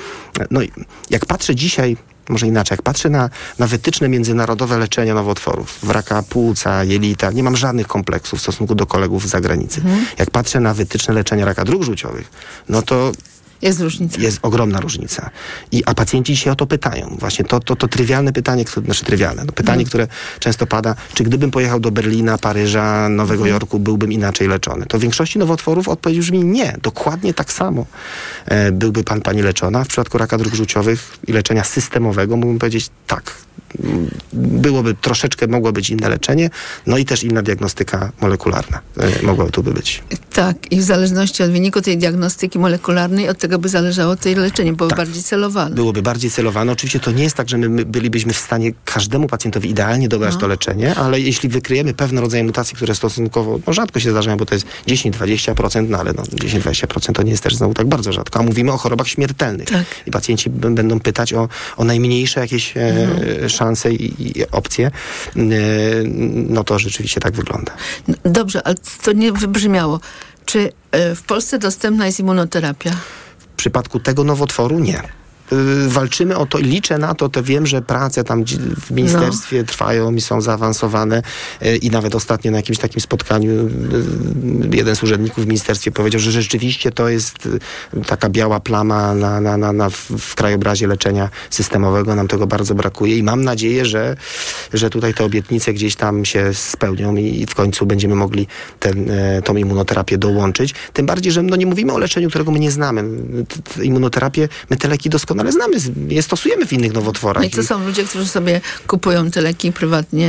No jak patrzę dzisiaj, może inaczej, jak patrzę na, na wytyczne międzynarodowe leczenia nowotworów, w raka płuca, jelita, nie mam żadnych kompleksów w stosunku do kolegów z zagranicy. Jak patrzę na wytyczne leczenia raka dróg żółciowych, no to Jest różnica. jest ogromna różnica. I, a pacjenci się o to pytają. Właśnie to, to, to trywialne pytanie, które, znaczy trywialne, no pytanie, Mhm. które często pada, czy gdybym pojechał do Berlina, Paryża, Nowego Mhm. Jorku, byłbym inaczej leczony? To w większości nowotworów odpowiedź brzmi nie. Dokładnie tak samo e, byłby pan, pani leczona. W przypadku raka dróg żółciowych i leczenia systemowego mógłbym powiedzieć tak. Byłoby troszeczkę, mogło być inne leczenie, no i też inna diagnostyka molekularna e, mogłaby tu by być. Tak, i w zależności od wyniku tej diagnostyki molekularnej, od tego by zależało to leczenie, było bardziej celowane. byłoby bardziej celowane. Oczywiście to nie jest tak, że my, my bylibyśmy w stanie każdemu pacjentowi idealnie dobrać No. to leczenie, ale jeśli wykryjemy pewne rodzaje mutacji, które stosunkowo no, rzadko się zdarzają, bo to jest 10-20%, no ale no, 10-20% to nie jest też znowu tak bardzo rzadko. A mówimy o chorobach śmiertelnych. Tak. I pacjenci będą pytać o, o najmniejsze jakieś e, Mhm. Szanse i, i opcje. E, no to rzeczywiście tak wygląda. No, Dobrze, ale to nie wybrzmiało. Czy e, w Polsce dostępna jest immunoterapia? W przypadku tego nowotworu nie. Y, Walczymy o to i liczę na to, to wiem, że prace tam w ministerstwie No. trwają i są zaawansowane y, i nawet ostatnio na jakimś takim spotkaniu y, jeden z urzędników w ministerstwie powiedział, że rzeczywiście to jest taka biała plama na, na, na, na w, krajobrazie leczenia systemowego. Nam tego bardzo brakuje i mam nadzieję, że, że tutaj te obietnice gdzieś tam się spełnią i w końcu będziemy mogli ten, tą immunoterapię dołączyć. Tym bardziej, że no nie mówimy o leczeniu, którego my nie znamy. Immunoterapię, my te leki doskonale znamy, z- je stosujemy w innych nowotworach. No i to są ludzie, którzy sobie kupują te leki prywatnie,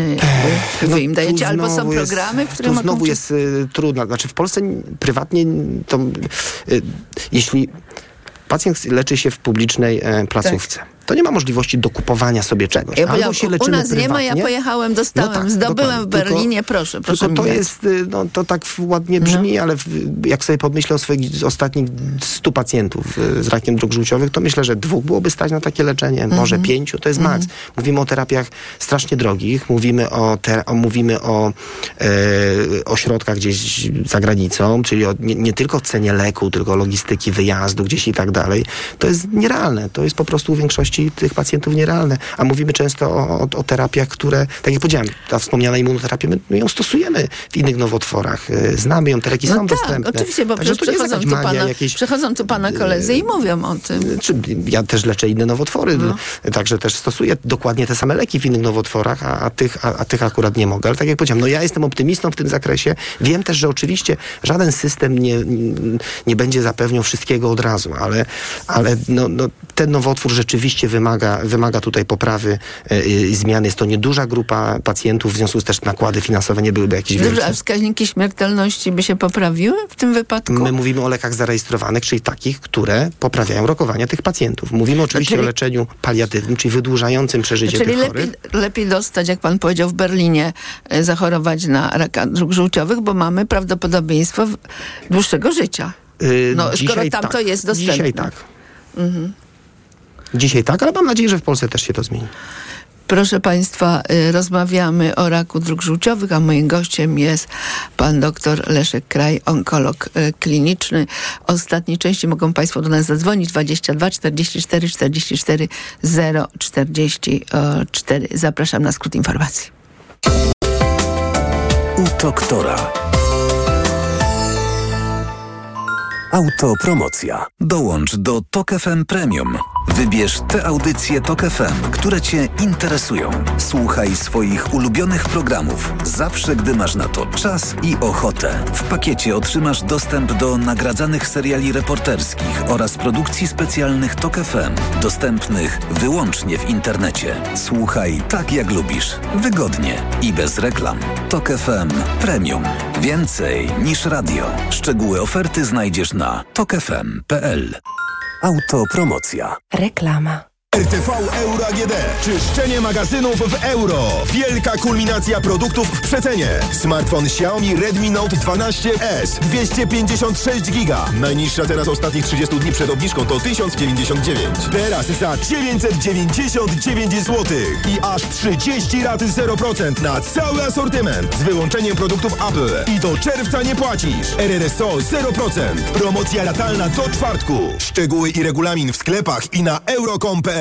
jakby wy im dajecie, albo są jest- programy, w których Tu znowu jest y, trudno. Znaczy w Polsce prywatnie to y, jeśli pacjent leczy się w publicznej e, placówce, to nie ma możliwości dokupowania sobie czegoś. Ja Albo się u leczymy nas nie ma, ja prywatnie. pojechałem, dostałem, No tak, zdobyłem w dokładnie. Tylko- Berlinie, proszę, proszę Tylko to dać. jest, y, no to tak ładnie brzmi, ale w, jak sobie pomyślę o swoich ostatnich 100 pacjentów y, z rakiem dróg żółciowych, to myślę, że dwóch byłoby stać na takie leczenie, może Mhm. pięciu, to jest maks. Mówimy o terapiach strasznie drogich, mówimy o, te, o, mówimy o e, ośrodkach gdzieś za granicą, czyli o, nie, nie tylko cenie leku, tylko logistyki wyjazdu gdzieś i tak dalej. To jest nierealne. To jest po prostu u większości tych pacjentów nierealne. A mówimy często o, o, o terapiach, które, tak jak powiedziałem, ta wspomniana immunoterapię, my, my ją stosujemy w innych nowotworach. E, Znamy ją, te leki No są tak, dostępne. oczywiście, bo Także jakaś tu, pana, jakieś przechodzą tu pana koledzy i mówią o tym. czy ja też leczę inne nowotwory, No. także też stosuję dokładnie te same leki w innych nowotworach, a, a, tych, a, a tych akurat nie mogę. Ale tak jak powiedziałem, no ja jestem optymistą w tym zakresie. Wiem też, że oczywiście żaden system nie, nie będzie zapewniał wszystkiego od razu, ale, ale no, no, ten nowotwór rzeczywiście wymaga, wymaga tutaj poprawy e, i zmiany. Jest to nieduża grupa pacjentów, w związku z też nakłady finansowe nie byłyby jakieś wielkie. a wskaźniki śmiertelności by się poprawiły w tym wypadku? My mówimy o lekach zarejestrowanych, czyli takich, które poprawiają rokowania tych pacjentów. Mówimy oczywiście Czyli- o leczeniu paliatywnym, czyli wydłużającym przeżycie Czyli tych lepiej, chorych. lepiej dostać, jak pan powiedział, w Berlinie e, zachorować na raka dróg żółciowych, bo mamy prawdopodobieństwo dłuższego życia. Yy, No, skoro tam tak. to jest dostępne. Dzisiaj tak. Mhm. Dzisiaj tak, ale mam nadzieję, że w Polsce też się to zmieni. Proszę Państwa, y, rozmawiamy o raku dróg żółciowych, a moim gościem jest pan dr Leszek Kraj, onkolog y, kliniczny. Ostatniej części mogą Państwo do nas zadzwonić 22 44 44 044. Zapraszam na skrót informacji. U doktora. Autopromocja. Dołącz do Tok FM Premium. Wybierz te audycje Tok FM, które Cię interesują. Słuchaj swoich ulubionych programów zawsze, gdy masz na to czas i ochotę. W pakiecie otrzymasz dostęp do nagradzanych seriali reporterskich oraz produkcji specjalnych Tok FM, dostępnych wyłącznie w internecie. Słuchaj tak, jak lubisz. Wygodnie i bez reklam. Tok FM Premium. Więcej niż radio. Szczegóły oferty znajdziesz na tokefm.pl. Autopromocja. Reklama. RTV Euro AGD. Czyszczenie magazynów w euro. Wielka kulminacja produktów w przecenie. Smartfon Xiaomi Redmi Note 12S. 256 giga. Najniższa teraz ostatnich 30 dni przed obniżką to 1099. Teraz za 999 zł. I aż 30 raty 0% na cały asortyment. Z wyłączeniem produktów Apple. I do czerwca nie płacisz. RRSO 0%. Promocja latalna do czwartku. Szczegóły i regulamin w sklepach i na euro.com.pl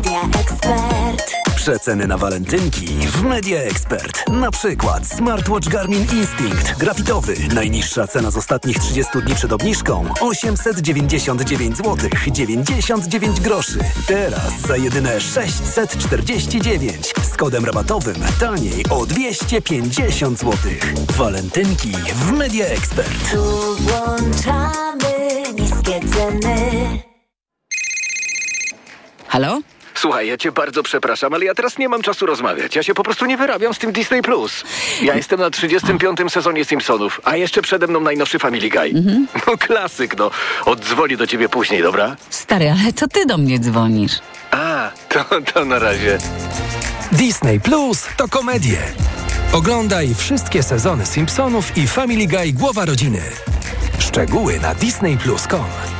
Media Expert. Przeceny na walentynki w Media Expert. Na przykład smartwatch Garmin Instinct grafitowy. Najniższa cena z ostatnich 30 dni przed obniżką 899 zł 99 groszy. Teraz za jedyne 649 z kodem rabatowym taniej o 250 zł. Walentynki w Media Expert. Tu włączamy niskie ceny. Halo? Słuchaj, ja cię bardzo przepraszam, ale ja teraz nie mam czasu rozmawiać. Ja się po prostu nie wyrabiam z tym Disney+. Plus. Ja jestem na 35. sezonie Simpsonów, a jeszcze przede mną najnowszy Family Guy. No klasyk, no. Oddzwonię do ciebie później, dobra? Stary, ale to ty do mnie dzwonisz. A, to, to na razie. Disney Plus to komedie. Oglądaj wszystkie sezony Simpsonów i Family Guy Głowa Rodziny. Szczegóły na disneyplus.com.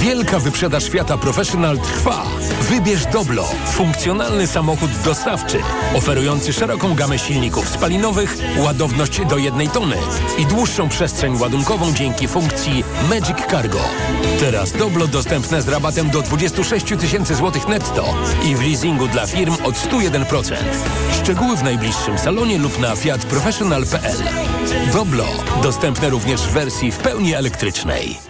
Wielka wyprzedaż Fiata Professional trwa. Wybierz Doblo, funkcjonalny samochód dostawczy, oferujący szeroką gamę silników spalinowych, ładowność do jednej tony i dłuższą przestrzeń ładunkową dzięki funkcji Magic Cargo. Teraz Doblo dostępne z rabatem do 26 tysięcy złotych netto i w leasingu dla firm od 101%. Szczegóły w najbliższym salonie lub na fiatprofessional.pl. Doblo dostępne również w wersji w pełni elektrycznej.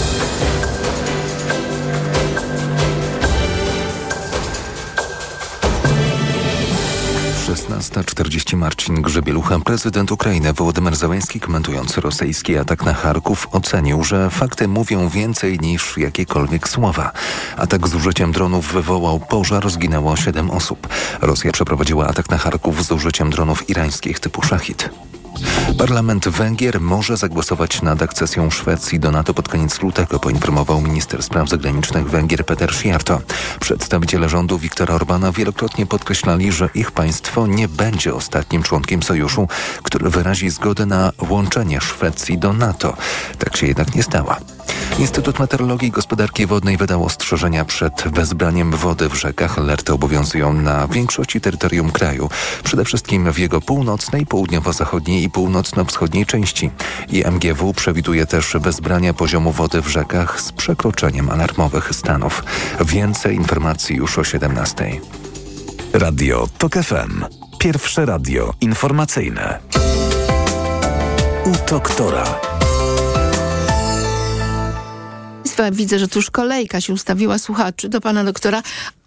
16.40 Marcin Grzebielucha, prezydent Ukrainy Wołodymyr Załański komentując rosyjski atak na Charków ocenił, że fakty mówią więcej niż jakiekolwiek słowa. Atak z użyciem dronów wywołał pożar, zginęło 7 osób. Rosja przeprowadziła atak na Charków z użyciem dronów irańskich typu Szachid. Parlament Węgier może zagłosować nad akcesją Szwecji do NATO pod koniec lutego, poinformował minister spraw zagranicznych Węgier Peter Sziarto. Przedstawiciele rządu Viktora Orbana wielokrotnie podkreślali, że ich państwo nie będzie ostatnim członkiem sojuszu, który wyrazi zgodę na łączenie Szwecji do NATO. Tak się jednak nie stała. Instytut Meteorologii i Gospodarki Wodnej wydał ostrzeżenia przed wezbraniem wody w rzekach. Alerty obowiązują na większości terytorium kraju, przede wszystkim w jego północnej, południowo-zachodniej i północno-wschodniej części. IMGW przewiduje też wezbrania poziomu wody w rzekach z przekroczeniem alarmowych stanów. Więcej informacji już o 17. Radio TOK FM. Pierwsze radio informacyjne. U doktora. Widzę, że tu już kolejka się ustawiła słuchaczy do pana doktora,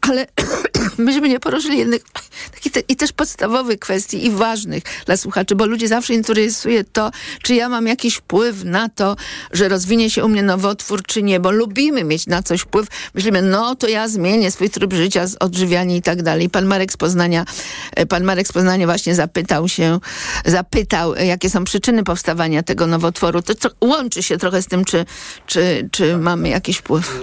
ale myśmy nie poruszyli jednych te, i też podstawowych kwestii i ważnych dla słuchaczy, bo ludzi zawsze interesuje to, czy ja mam jakiś wpływ na to, że rozwinie się u mnie nowotwór, czy nie, bo lubimy mieć na coś wpływ. Myślimy, no to ja zmienię swój tryb życia, odżywianie i tak dalej. Pan Marek z Poznania, e, pan Marek z Poznania właśnie zapytał się, zapytał, e, jakie są przyczyny powstawania tego nowotworu. To, to łączy się trochę z tym, czy, czy, czy mamy jakiś wpływ.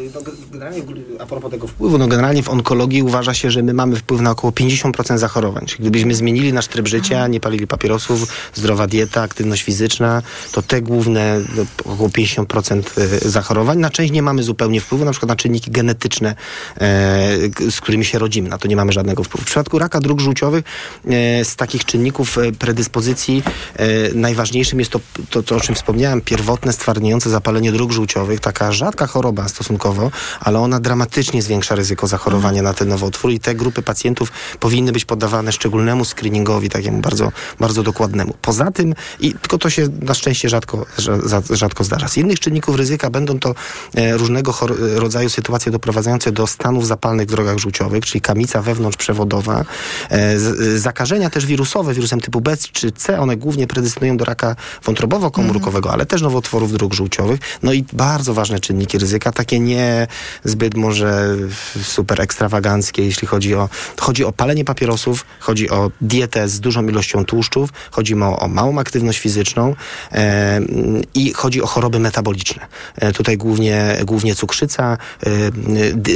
Generalnie, a propos tego wpływu, no generalnie w onkologii onkologii uważa się, że my mamy wpływ na około 50% zachorowań. Czyli gdybyśmy zmienili nasz tryb życia, nie palili papierosów, zdrowa dieta, aktywność fizyczna, to te główne no, około 50% e, zachorowań. Na część nie mamy zupełnie wpływu, na przykład na czynniki genetyczne, e, z którymi się rodzimy. Na to nie mamy żadnego wpływu. W przypadku raka dróg żółciowych e, z takich czynników predyspozycji najważniejszym jest to, to, to, o czym wspomniałem, pierwotne stwardniejące zapalenie dróg żółciowych. Taka rzadka choroba stosunkowo, ale ona dramatycznie zwiększa ryzyko zachorowania na ten nowotwór i te grupy pacjentów powinny być poddawane szczególnemu screeningowi, takiemu bardzo, bardzo dokładnemu. Poza tym, i tylko to się na szczęście rzadko, rza- za- rzadko zdarza. Z innych czynników ryzyka będą to e, różnego chor- rodzaju sytuacje doprowadzające do stanów zapalnych w drogach żółciowych, czyli kamica wewnątrzprzewodowa, e, zakażenia też wirusowe, wirusem typu B czy C, one głównie predystynują do raka wątrobowo-komórkowego, ale też nowotworów dróg żółciowych. No i bardzo ważne czynniki ryzyka, takie nie zbyt może super ekstrawaganckie, jeśli chodzi o, chodzi o palenie papierosów, chodzi o dietę z dużą ilością tłuszczów, chodzi o, o małą aktywność fizyczną e, i chodzi o choroby metaboliczne. E, tutaj głównie, głównie cukrzyca e,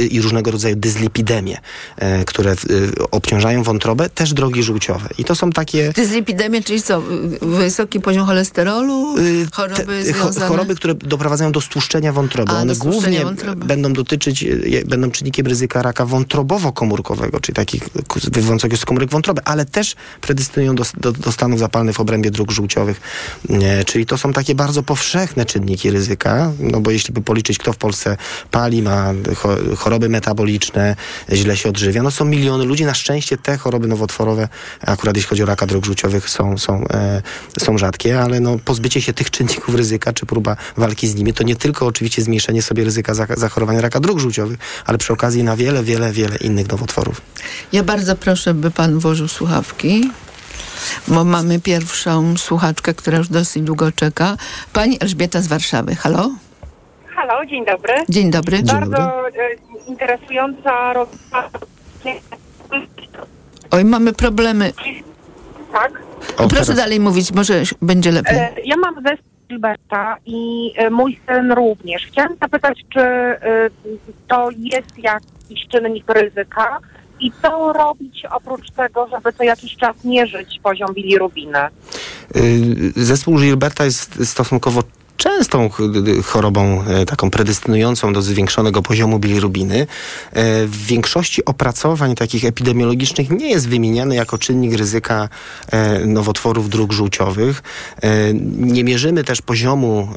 i różnego rodzaju dyslipidemie, e, które e, obciążają wątrobę, też drogi żółciowe. I to są takie... Dyslipidemia, czyli co? y, Wysoki poziom cholesterolu? Choroby te- związane? choroby, które doprowadzają do stłuszczenia wątroby. A, One stłuszczenia głównie wątroby. będą dotyczyć, będą czynnikiem ryzyka raka wątrobowo-komórkowego, czyli takich wywodzącego z komórek wątroby, ale też predystynują do, do, do stanów zapalnych w obrębie dróg żółciowych. E, Czyli to są takie bardzo powszechne czynniki ryzyka, no bo jeśli by policzyć, kto w Polsce pali, ma cho- choroby metaboliczne, źle się odżywia, no są miliony ludzi. Na szczęście te choroby nowotworowe, akurat jeśli chodzi o raka dróg żółciowych, są, są, e, są rzadkie, ale no, pozbycie się tych czynników ryzyka, czy próba walki z nimi, to nie tylko oczywiście zmniejszenie sobie ryzyka zach- zachorowania raka dróg żółciowych, ale przy okazji na wiele, wiele, wiele innych nowotworów. Ja bardzo proszę, by pan włożył słuchawki, bo mamy pierwszą słuchaczkę, która już dosyć długo czeka. Pani Elżbieta z Warszawy. Halo? Halo, dzień dobry. Dzień dobry. Dzień Bardzo e, interesująca rozmowa. Oj, mamy problemy. Tak. Proszę dalej mówić, może będzie lepiej. E, Ja mam zespół Gilberta i e, mój syn również. Chciałam zapytać, czy e, to jest jakiś czynnik ryzyka i co robić oprócz tego, żeby co jakiś czas mierzyć poziom bilirubiny? Y, Zespół Gilberta jest stosunkowo częstą chorobą e, taką predystynującą do zwiększonego poziomu bilirubiny. E, W większości opracowań takich epidemiologicznych nie jest wymieniany jako czynnik ryzyka e, nowotworów dróg żółciowych. Nie mierzymy też poziomu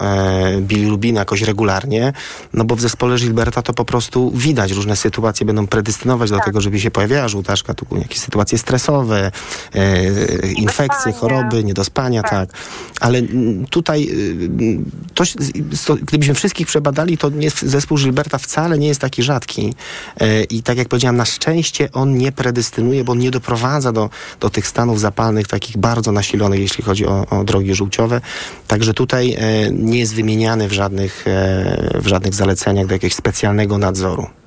bilirubiny jakoś regularnie, no bo w zespole Gilberta to po prostu widać. Różne sytuacje będą predystynować do tego, żeby się pojawiała żółtaczka, tu jakieś sytuacje stresowe, infekcje, choroby, niedospania, tak. Ale mm, tutaj y, to, to, gdybyśmy wszystkich przebadali, to nie, zespół Gilberta wcale nie jest taki rzadki. E, I tak jak powiedziałam, na szczęście on nie predystynuje, bo on nie doprowadza do, do tych stanów zapalnych takich bardzo nasilonych, jeśli chodzi o, o drogi żółciowe. Także tutaj e, nie jest wymieniany w żadnych, e, w żadnych zaleceniach do jakiegoś specjalnego nadzoru.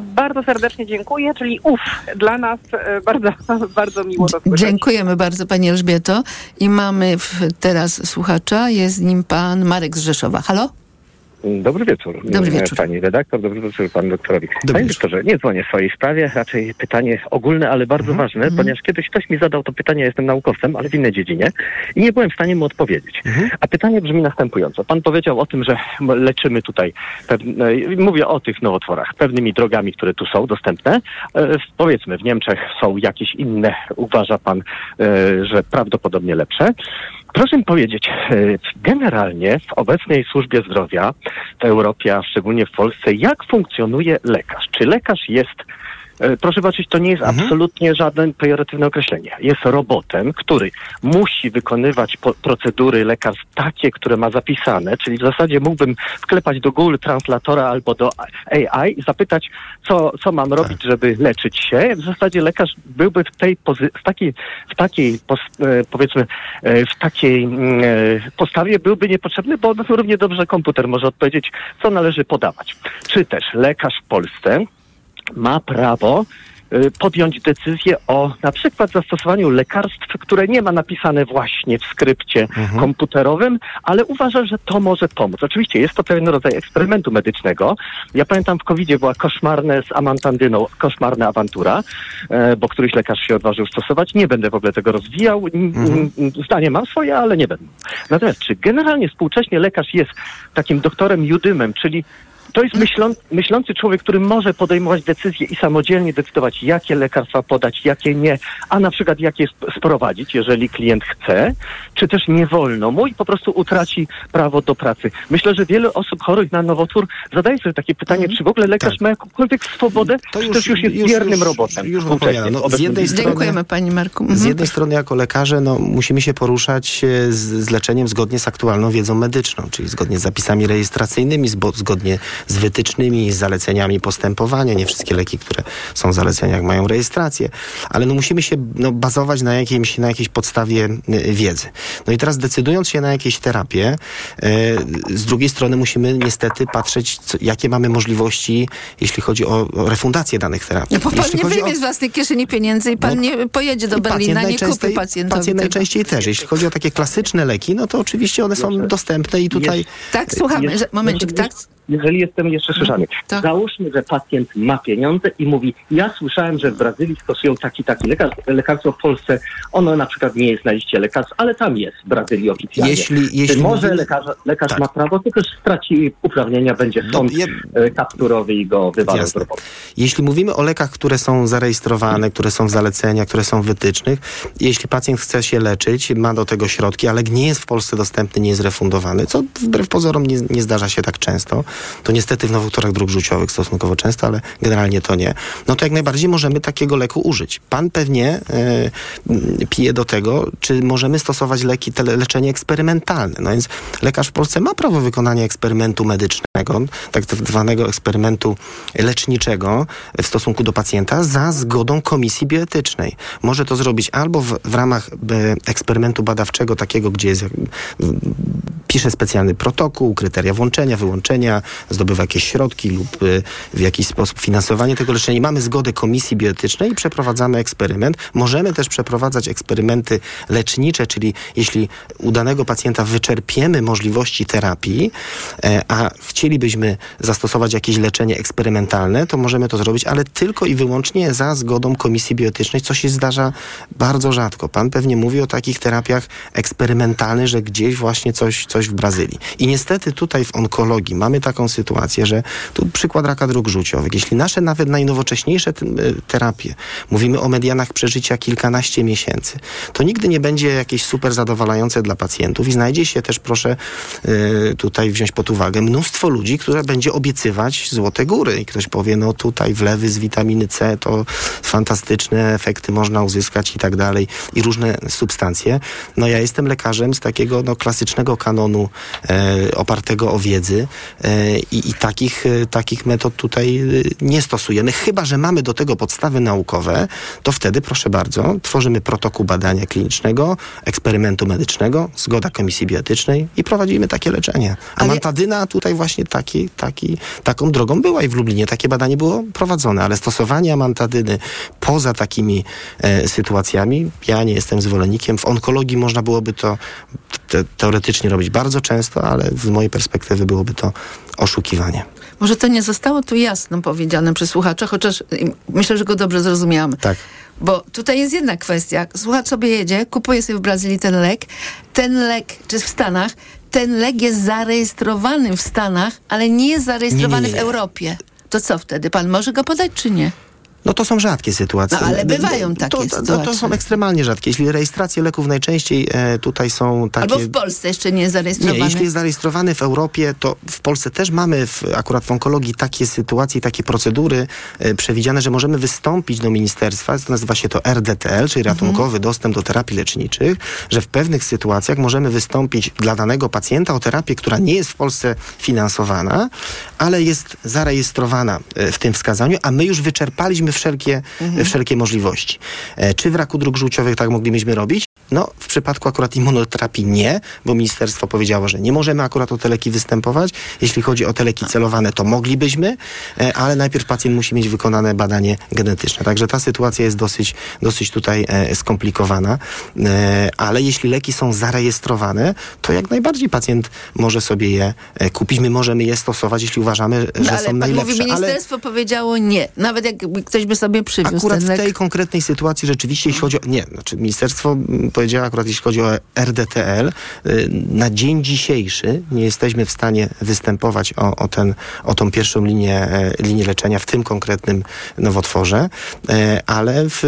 Bardzo serdecznie dziękuję, czyli uf, dla nas e, bardzo, bardzo miło to słyszeć. Dziękujemy bardzo Pani Elżbieto. I mamy teraz słuchacza, jest nim Pan Marek z Rzeszowa. Halo? Dobry wieczór. Dobry wieczór. Pani redaktor, dobry wieczór panu doktorowi. Panie doktorze, nie dzwonię w swojej sprawie, raczej pytanie ogólne, ale bardzo ważne, ponieważ kiedyś ktoś mi zadał to pytanie, ja jestem naukowcem, ale w innej dziedzinie i nie byłem w stanie mu odpowiedzieć. A pytanie brzmi następująco. Pan powiedział o tym, że leczymy tutaj, pewne, mówię o tych nowotworach, pewnymi drogami, które tu są dostępne. E, powiedzmy, w Niemczech są jakieś inne, uważa pan, e, że prawdopodobnie lepsze. Proszę mi powiedzieć, e, generalnie w obecnej służbie zdrowia Europie, a szczególnie w Polsce, jak funkcjonuje lekarz? Czy lekarz jest, proszę zobaczyć, to nie jest absolutnie żadne pejoratywne określenie. Jest robotem, który musi wykonywać procedury lekarstw takie, które ma zapisane, czyli w zasadzie mógłbym wklepać do Google Translatora albo do AI i zapytać, co, co mam robić, żeby leczyć się. W zasadzie lekarz byłby w tej w takiej, w takiej e, powiedzmy, e, w takiej mm, e, postawie byłby niepotrzebny, bo równie dobrze komputer może odpowiedzieć, co należy podawać. Czy też lekarz w Polsce ma prawo y, podjąć decyzję o na przykład zastosowaniu lekarstw, które nie ma napisane właśnie w skrypcie komputerowym, ale uważa, że to może pomóc. Oczywiście jest to pewien rodzaj eksperymentu medycznego. Ja pamiętam w covid była koszmarne z amantandyną, koszmarna awantura, e, bo któryś lekarz się odważył stosować. Nie będę w ogóle tego rozwijał. N- Zdanie mam swoje, ale nie będę. Natomiast czy generalnie współcześnie lekarz jest takim doktorem judymem, czyli to jest myślą, myślący człowiek, który może podejmować decyzje i samodzielnie decydować, jakie lekarstwa podać, jakie nie, a na przykład jakie sp- sprowadzić, jeżeli klient chce, czy też nie wolno mu i po prostu utraci prawo do pracy. Myślę, że wiele osób chorych na nowotwór zadaje sobie takie pytanie, czy w ogóle lekarz ma jakąkolwiek swobodę, czy też już jest biernym robotem. Już odpowiadam. w No, z jednej strony, Dziękujemy pani Marku. Z Mhm. jednej strony jako lekarze no, musimy się poruszać e, z, z leczeniem zgodnie z aktualną wiedzą medyczną, czyli zgodnie z zapisami rejestracyjnymi, zgodnie z wytycznymi, z zaleceniami postępowania. Nie wszystkie leki, które są w zaleceniach mają rejestrację, ale no, musimy się no, bazować na, jakimś, na jakiejś podstawie e, wiedzy. No i teraz decydując się na jakieś terapie, e, z drugiej strony musimy niestety patrzeć, co, jakie mamy możliwości, jeśli chodzi o, o refundację danych terapii. No bo pan Jeśli nie wyjmie o- z własnej kieszeni pieniędzy i pan nie pojedzie do i Berlina, nie kupi pacjentowi Pacjent tego. najczęściej też. Jeśli chodzi o takie klasyczne leki, no to oczywiście one są dostępne i tutaj... Tak, słuchamy. że- Momencik, tak? Jeżeli jestem jeszcze słyszany. Załóżmy, że pacjent ma pieniądze i mówi, ja słyszałem, że w Brazylii stosują taki, taki lekarz, lekarstwo w Polsce, ono na przykład nie jest na liście lekarstw, ale tam jest w Brazylii oficjalnie. Jeśli- Czy jeśli może lekarz, lekarz Tak. ma prawo, to też straci uprawnienia, będzie sąd e, kapturowy i go wywalał z roboty. Jeśli mówimy o lekach, które są zarejestrowane, które są w zaleceniach, które są w wytycznych, jeśli pacjent chce się leczyć, ma do tego środki, ale nie jest w Polsce dostępny, nie jest refundowany, co wbrew pozorom nie, nie zdarza się tak często, to niestety w nowotworach dróg żółciowych stosunkowo często, ale generalnie to nie, no to jak najbardziej możemy takiego leku użyć. Pan pewnie e, m, pije do tego, czy możemy stosować leki, tele, leczenie eksperymentalne. No więc lekarz w Polsce ma prawo wykonania eksperymentu medycznego, tak zwanego eksperymentu leczniczego w stosunku do pacjenta za zgodą komisji bioetycznej. Może to zrobić albo w, w ramach e, eksperymentu badawczego, takiego, gdzie jest, pisze specjalny protokół, kryteria włączenia, wyłączenia, zdobywa jakieś środki lub y, w jakiś sposób finansowanie tego leczenia. I Mamy zgodę komisji bioetycznej i przeprowadzamy eksperyment. Możemy też przeprowadzać eksperymenty lecznicze, czyli jeśli u danego pacjenta wyczerpiemy możliwości terapii, e, a chcielibyśmy zastosować jakieś leczenie eksperymentalne, to możemy to zrobić, ale tylko i wyłącznie za zgodą komisji bioetycznej, co się zdarza bardzo rzadko. Pan pewnie mówi o takich terapiach eksperymentalnych, że gdzieś właśnie coś, coś w Brazylii. I niestety tutaj w onkologii mamy taką sytuację, że tu przykład raka dróg żółciowych. Jeśli nasze nawet najnowocześniejsze y, terapie, mówimy o medianach przeżycia kilkanaście miesięcy, to nigdy nie będzie jakieś super zadowalające dla pacjentów i znajdzie się też, proszę y, tutaj wziąć pod uwagę, mnóstwo ludzi, które będzie obiecywać złote góry i ktoś powie, no tutaj wlewy z witaminy C to fantastyczne efekty można uzyskać i tak dalej i różne substancje. No ja jestem lekarzem z takiego no, klasycznego kanonu e, opartego o wiedzy e, i, i takich, e, takich metod tutaj nie stosujemy. Chyba, że mamy do tego podstawy naukowe, to wtedy proszę bardzo, tworzymy protokół badania klinicznego, eksperymentu medycznego, zgoda komisji bioetycznej i prowadzimy takie leczenie. A mantadyna tutaj właśnie taki, taki, taką drogą była i w Lublinie takie badanie było prowadzone, ale stosowanie amantadyny poza takimi e, sytuacjami, ja nie jestem zwolennikiem. W onkologii można byłoby to te, teoretycznie robić bardzo często, ale z mojej perspektywy byłoby to oszukiwanie. Może to nie zostało tu jasno powiedziane przez słuchacza, chociaż y, myślę, że go dobrze zrozumiałam. Tak. Bo tutaj jest jedna kwestia. Słuchacz sobie jedzie, kupuje sobie w Brazylii ten lek. Ten lek, czy w Stanach, ten lek jest zarejestrowany w Stanach, ale nie jest zarejestrowany Nie, nie, nie. w Europie. To co wtedy? Pan może go podać, czy nie? No to są rzadkie sytuacje. No, ale bywają to, takie to, to, to sytuacje. są ekstremalnie rzadkie. Jeśli rejestracje leków najczęściej e, tutaj są takie... Albo w Polsce jeszcze nie jest Nie, jeśli jest zarejestrowany w Europie, to w Polsce też mamy w, akurat w onkologii takie sytuacje, takie procedury e, przewidziane, że możemy wystąpić do ministerstwa, to nazywa się to RDTL, czyli ratunkowy dostęp do terapii leczniczych, że w pewnych sytuacjach możemy wystąpić dla danego pacjenta o terapię, która nie jest w Polsce finansowana, ale jest zarejestrowana e, w tym wskazaniu, a my już wyczerpaliśmy wszelkie, Mhm. wszelkie możliwości. E, Czy w raku dróg żółciowych tak moglibyśmy robić? No, w przypadku akurat immunoterapii nie, bo ministerstwo powiedziało, że nie możemy akurat o te leki występować. Jeśli chodzi o te leki celowane, to moglibyśmy, e, ale najpierw pacjent musi mieć wykonane badanie genetyczne. Także ta sytuacja jest dosyć, dosyć tutaj e, skomplikowana. E, ale jeśli leki są zarejestrowane, to jak najbardziej pacjent może sobie je kupić. My możemy je stosować, jeśli uważamy, że No, ale są najlepsze. mówi, ale ministerstwo powiedziało nie. Nawet jak ktoś by sobie przywiózł Akurat w lek. tej konkretnej sytuacji rzeczywiście, jeśli chodzi o... Nie, znaczy ministerstwo powiedziało akurat, jeśli chodzi o RDTL, y, na dzień dzisiejszy nie jesteśmy w stanie występować o, o, ten, o tą pierwszą linię, e, linię leczenia w tym konkretnym nowotworze, e, ale w...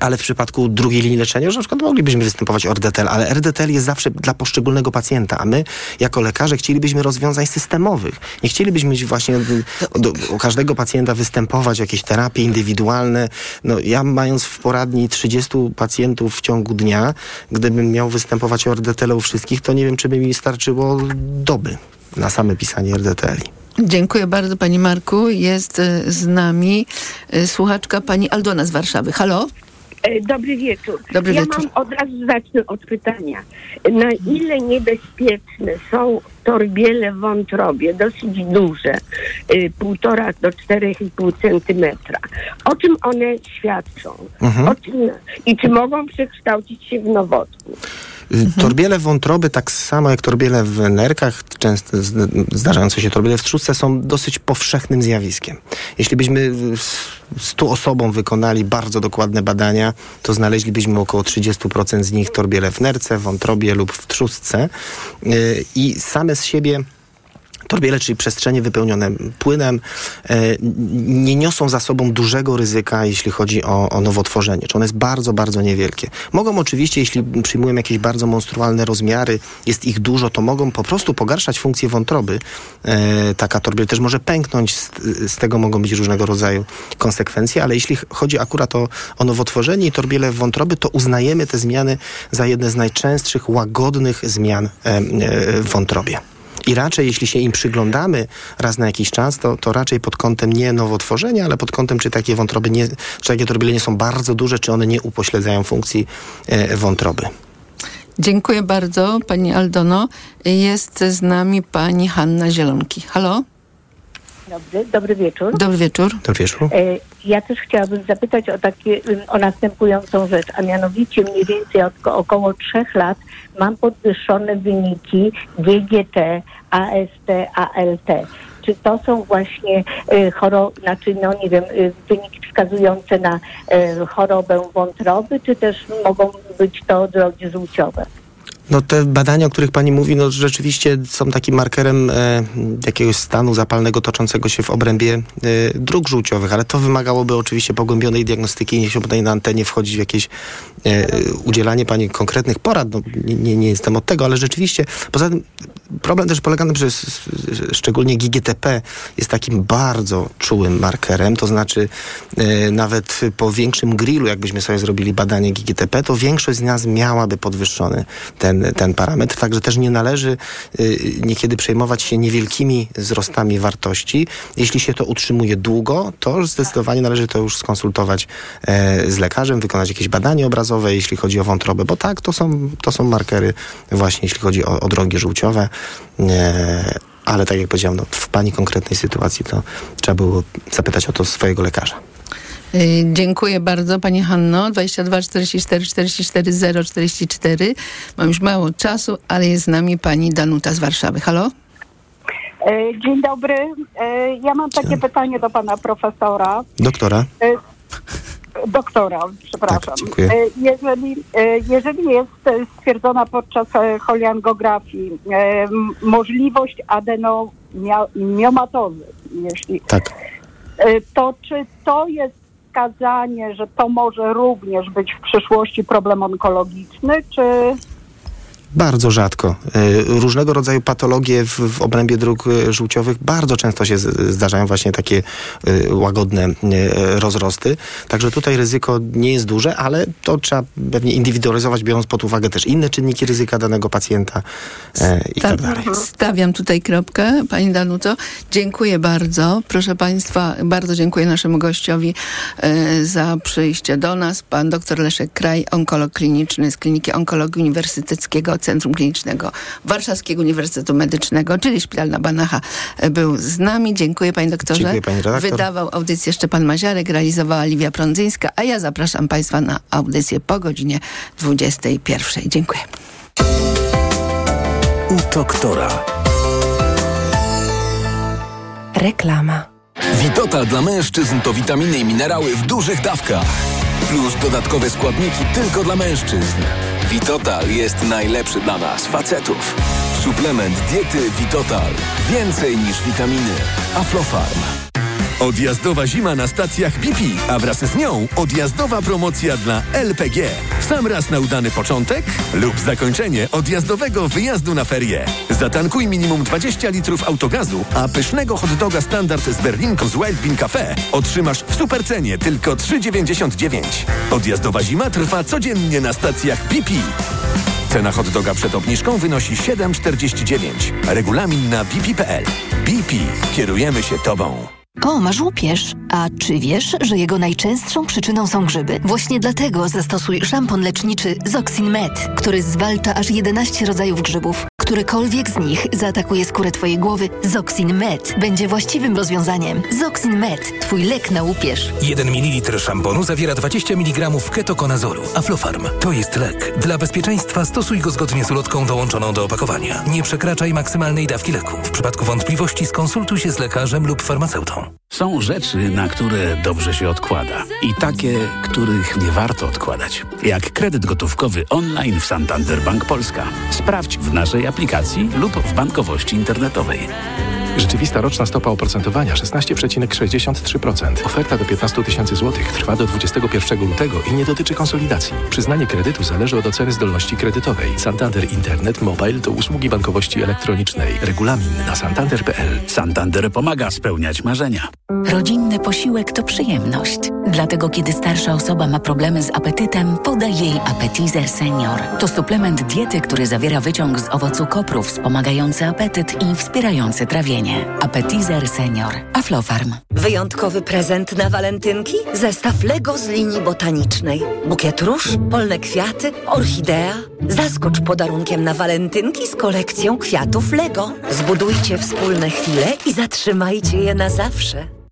Ale w przypadku drugiej linii leczenia już na przykład moglibyśmy występować o RDTL, ale RDTL jest zawsze dla poszczególnego pacjenta, a my jako lekarze chcielibyśmy rozwiązań systemowych. Nie chcielibyśmy właśnie y, do, u każdego pacjenta występować jakieś terapie indywidualne. No, ja mając w poradni 30 pacjentów w ciągu dnia, gdybym miał występować o RDTL u wszystkich, to nie wiem, czy by mi starczyło doby na same pisanie RDTL-i. Dziękuję bardzo Pani Marku. Jest e, z nami e, słuchaczka Pani Aldona z Warszawy. Halo? E, Dobry wieczór. Dobry ja wieczór. mam od razu zacznę od pytania. Na ile niebezpieczne są torbiele w wątrobie, dosyć duże, y, półtora do 4,5 centymetra? O czym one świadczą? Mhm. O czym, I czy mogą przekształcić się w nowotwór? Y, Torbiele wątroby, tak samo jak torbiele w nerkach, często zdarzające się torbiele w trzustce, są dosyć powszechnym zjawiskiem. Jeśli byśmy s- 100 osobom wykonali bardzo dokładne badania, to znaleźlibyśmy około 30% z nich torbiele w nerce, wątrobie lub w trzustce. Y, I same z siebie Torbiele, czyli przestrzenie wypełnione płynem, e, nie niosą za sobą dużego ryzyka, jeśli chodzi o, o nowotworzenie. Czy one jest bardzo, bardzo niewielkie. Mogą oczywiście, jeśli przyjmują jakieś bardzo monstrualne rozmiary, jest ich dużo, to mogą po prostu pogarszać funkcję wątroby. E, taka torbiel też może pęknąć, z, z tego mogą być różnego rodzaju konsekwencje, ale jeśli chodzi akurat o, o nowotworzenie i torbiele wątroby, to uznajemy te zmiany za jedne z najczęstszych, łagodnych zmian e, w wątrobie. I raczej, jeśli się im przyglądamy raz na jakiś czas, to, to raczej pod kątem nie nowotworzenia, ale pod kątem, czy takie wątroby nie, czy takie torbiele nie są bardzo duże, czy one nie upośledzają funkcji e, wątroby. Dziękuję bardzo Pani Aldono. Jest z nami Pani Hanna Zielonki. Halo? Dobry, dobry wieczór. Dobry wieczór. Dobry wieczór. Ja też chciałabym zapytać o takie, o następującą rzecz, a mianowicie mniej więcej od ko- około trzech lat mam podwyższone wyniki GGT, AST, ALT. Czy to są właśnie y, choro, znaczy no nie wiem, y, wyniki wskazujące na y, chorobę wątroby, czy też mogą być to drogi żółciowe? No te badania, o których pani mówi, no rzeczywiście są takim markerem e, jakiegoś stanu zapalnego toczącego się w obrębie e, dróg żółciowych, ale to wymagałoby oczywiście pogłębionej diagnostyki. Nie się na antenie wchodzić w jakieś e, udzielanie pani konkretnych porad. No, nie, nie, jestem od tego, ale rzeczywiście poza tym problem też polega na tym, że szczególnie GGTP jest takim bardzo czułym markerem, to znaczy e, nawet po większym grillu, jakbyśmy sobie zrobili badanie GGTP, to większość z nas miałaby podwyższony ten, ten parametr, także też nie należy y, niekiedy przejmować się niewielkimi wzrostami wartości. Jeśli się to utrzymuje długo, to zdecydowanie należy to już skonsultować e, z lekarzem, wykonać jakieś badanie obrazowe, jeśli chodzi o wątrobę, bo tak, to są, to są markery właśnie, jeśli chodzi o, o drogi żółciowe. E, ale tak jak powiedziałem, no, w pani konkretnej sytuacji to trzeba było zapytać o to swojego lekarza. Y, Dziękuję bardzo Pani Hanno. 22 44 44 0 44. Mam już mało czasu, ale jest z nami Pani Danuta z Warszawy. Halo? E, Dzień dobry. E, Ja mam takie pytanie do pana profesora. Doktora? E, Doktora, przepraszam. Tak, dziękuję. Jeżeli, jeżeli jest stwierdzona podczas choliangografii m- możliwość adenomiomatozy, jeśli, Tak. to czy to jest wskazanie, że to może również być w przyszłości problem onkologiczny, czy Bardzo rzadko. Y, Różnego rodzaju patologie w, w obrębie dróg y, żółciowych bardzo często się zdarzają właśnie takie y, łagodne rozrosty. Także tutaj ryzyko nie jest duże, ale to trzeba pewnie indywidualizować, biorąc pod uwagę też inne czynniki ryzyka danego pacjenta e, i tak dalej. Stawiam tutaj kropkę. Pani Danuto, dziękuję bardzo. Proszę Państwa, bardzo dziękuję naszemu gościowi e, za przyjście do nas. Pan dr Leszek Kraj, onkolog kliniczny z Kliniki Onkologii Uniwersyteckiego Centrum Klinicznego Warszawskiego Uniwersytetu Medycznego, czyli Szpital na Banacha, e, był z nami. Dziękuję Panie doktorze. Dziękuję, pani redaktor. Wydawał audycję Szczepan Maziarek, realizowała Liwia Prądzyńska, a ja zapraszam Państwa na audycję po godzinie 21. Dziękuję. U doktora. Reklama. Witotal dla mężczyzn to witaminy i minerały w dużych dawkach. Plus dodatkowe składniki tylko dla mężczyzn. Witotal jest najlepszy dla nas, facetów. Suplement diety Witotal. Więcej niż witaminy. Aflofarm. Odjazdowa zima na stacjach BP, a wraz z nią odjazdowa promocja dla LPG. Sam raz na udany początek lub zakończenie odjazdowego wyjazdu na ferie. Zatankuj minimum 20 litrów autogazu, a pysznego hot doga standard z Berlinką z Wild Bean Cafe otrzymasz w supercenie tylko 3,99. Odjazdowa zima trwa codziennie na stacjach BP. Cena hot doga przed obniżką wynosi 7,49. Regulamin na bp.pl. BP. Kierujemy się Tobą. O, masz łupież. A czy wiesz, że jego najczęstszą przyczyną są grzyby? Właśnie dlatego zastosuj szampon leczniczy Zoxin Med, który zwalcza aż 11 rodzajów grzybów. Którykolwiek z nich zaatakuje skórę Twojej głowy, Zoxin Med będzie właściwym rozwiązaniem. Zoxin Med, Twój lek na łupież. 1 ml szamponu zawiera 20 mg ketokonazolu. Aflofarm to jest lek. Dla bezpieczeństwa stosuj go zgodnie z ulotką dołączoną do opakowania. Nie przekraczaj maksymalnej dawki leku. W przypadku wątpliwości skonsultuj się z lekarzem lub farmaceutą. Są rzeczy, na które dobrze się odkłada i takie, których nie warto odkładać. Jak kredyt gotówkowy online w Santander Bank Polska. Sprawdź w naszej aplikacji lub w bankowości internetowej. Rzeczywista roczna stopa oprocentowania 16,63%. Oferta do 15 tysięcy złotych trwa do 21 lutego i nie dotyczy konsolidacji. Przyznanie kredytu zależy od oceny zdolności kredytowej. Santander Internet Mobile to usługi bankowości elektronicznej. Regulamin na santander.pl. Santander pomaga spełniać marzenia. Rodzinny posiłek to przyjemność. Dlatego, kiedy starsza osoba ma problemy z apetytem, podaj jej Appetizer Senior. To suplement diety, który zawiera wyciąg z owocu kopru, wspomagający apetyt i wspierający trawienie. Appetizer Senior. Aflofarm. Wyjątkowy prezent na walentynki? Zestaw Lego z linii botanicznej. Bukiet róż, polne kwiaty, orchidea. Zaskocz podarunkiem na walentynki z kolekcją kwiatów Lego. Zbudujcie wspólne chwile i zatrzymajcie je na zawsze.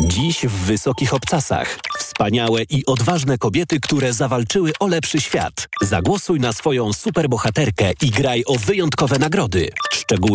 Dziś w Wysokich Obcasach. Wspaniałe i odważne kobiety, które zawalczyły o lepszy świat. Zagłosuj na swoją superbohaterkę i graj o wyjątkowe nagrody. Szczegóły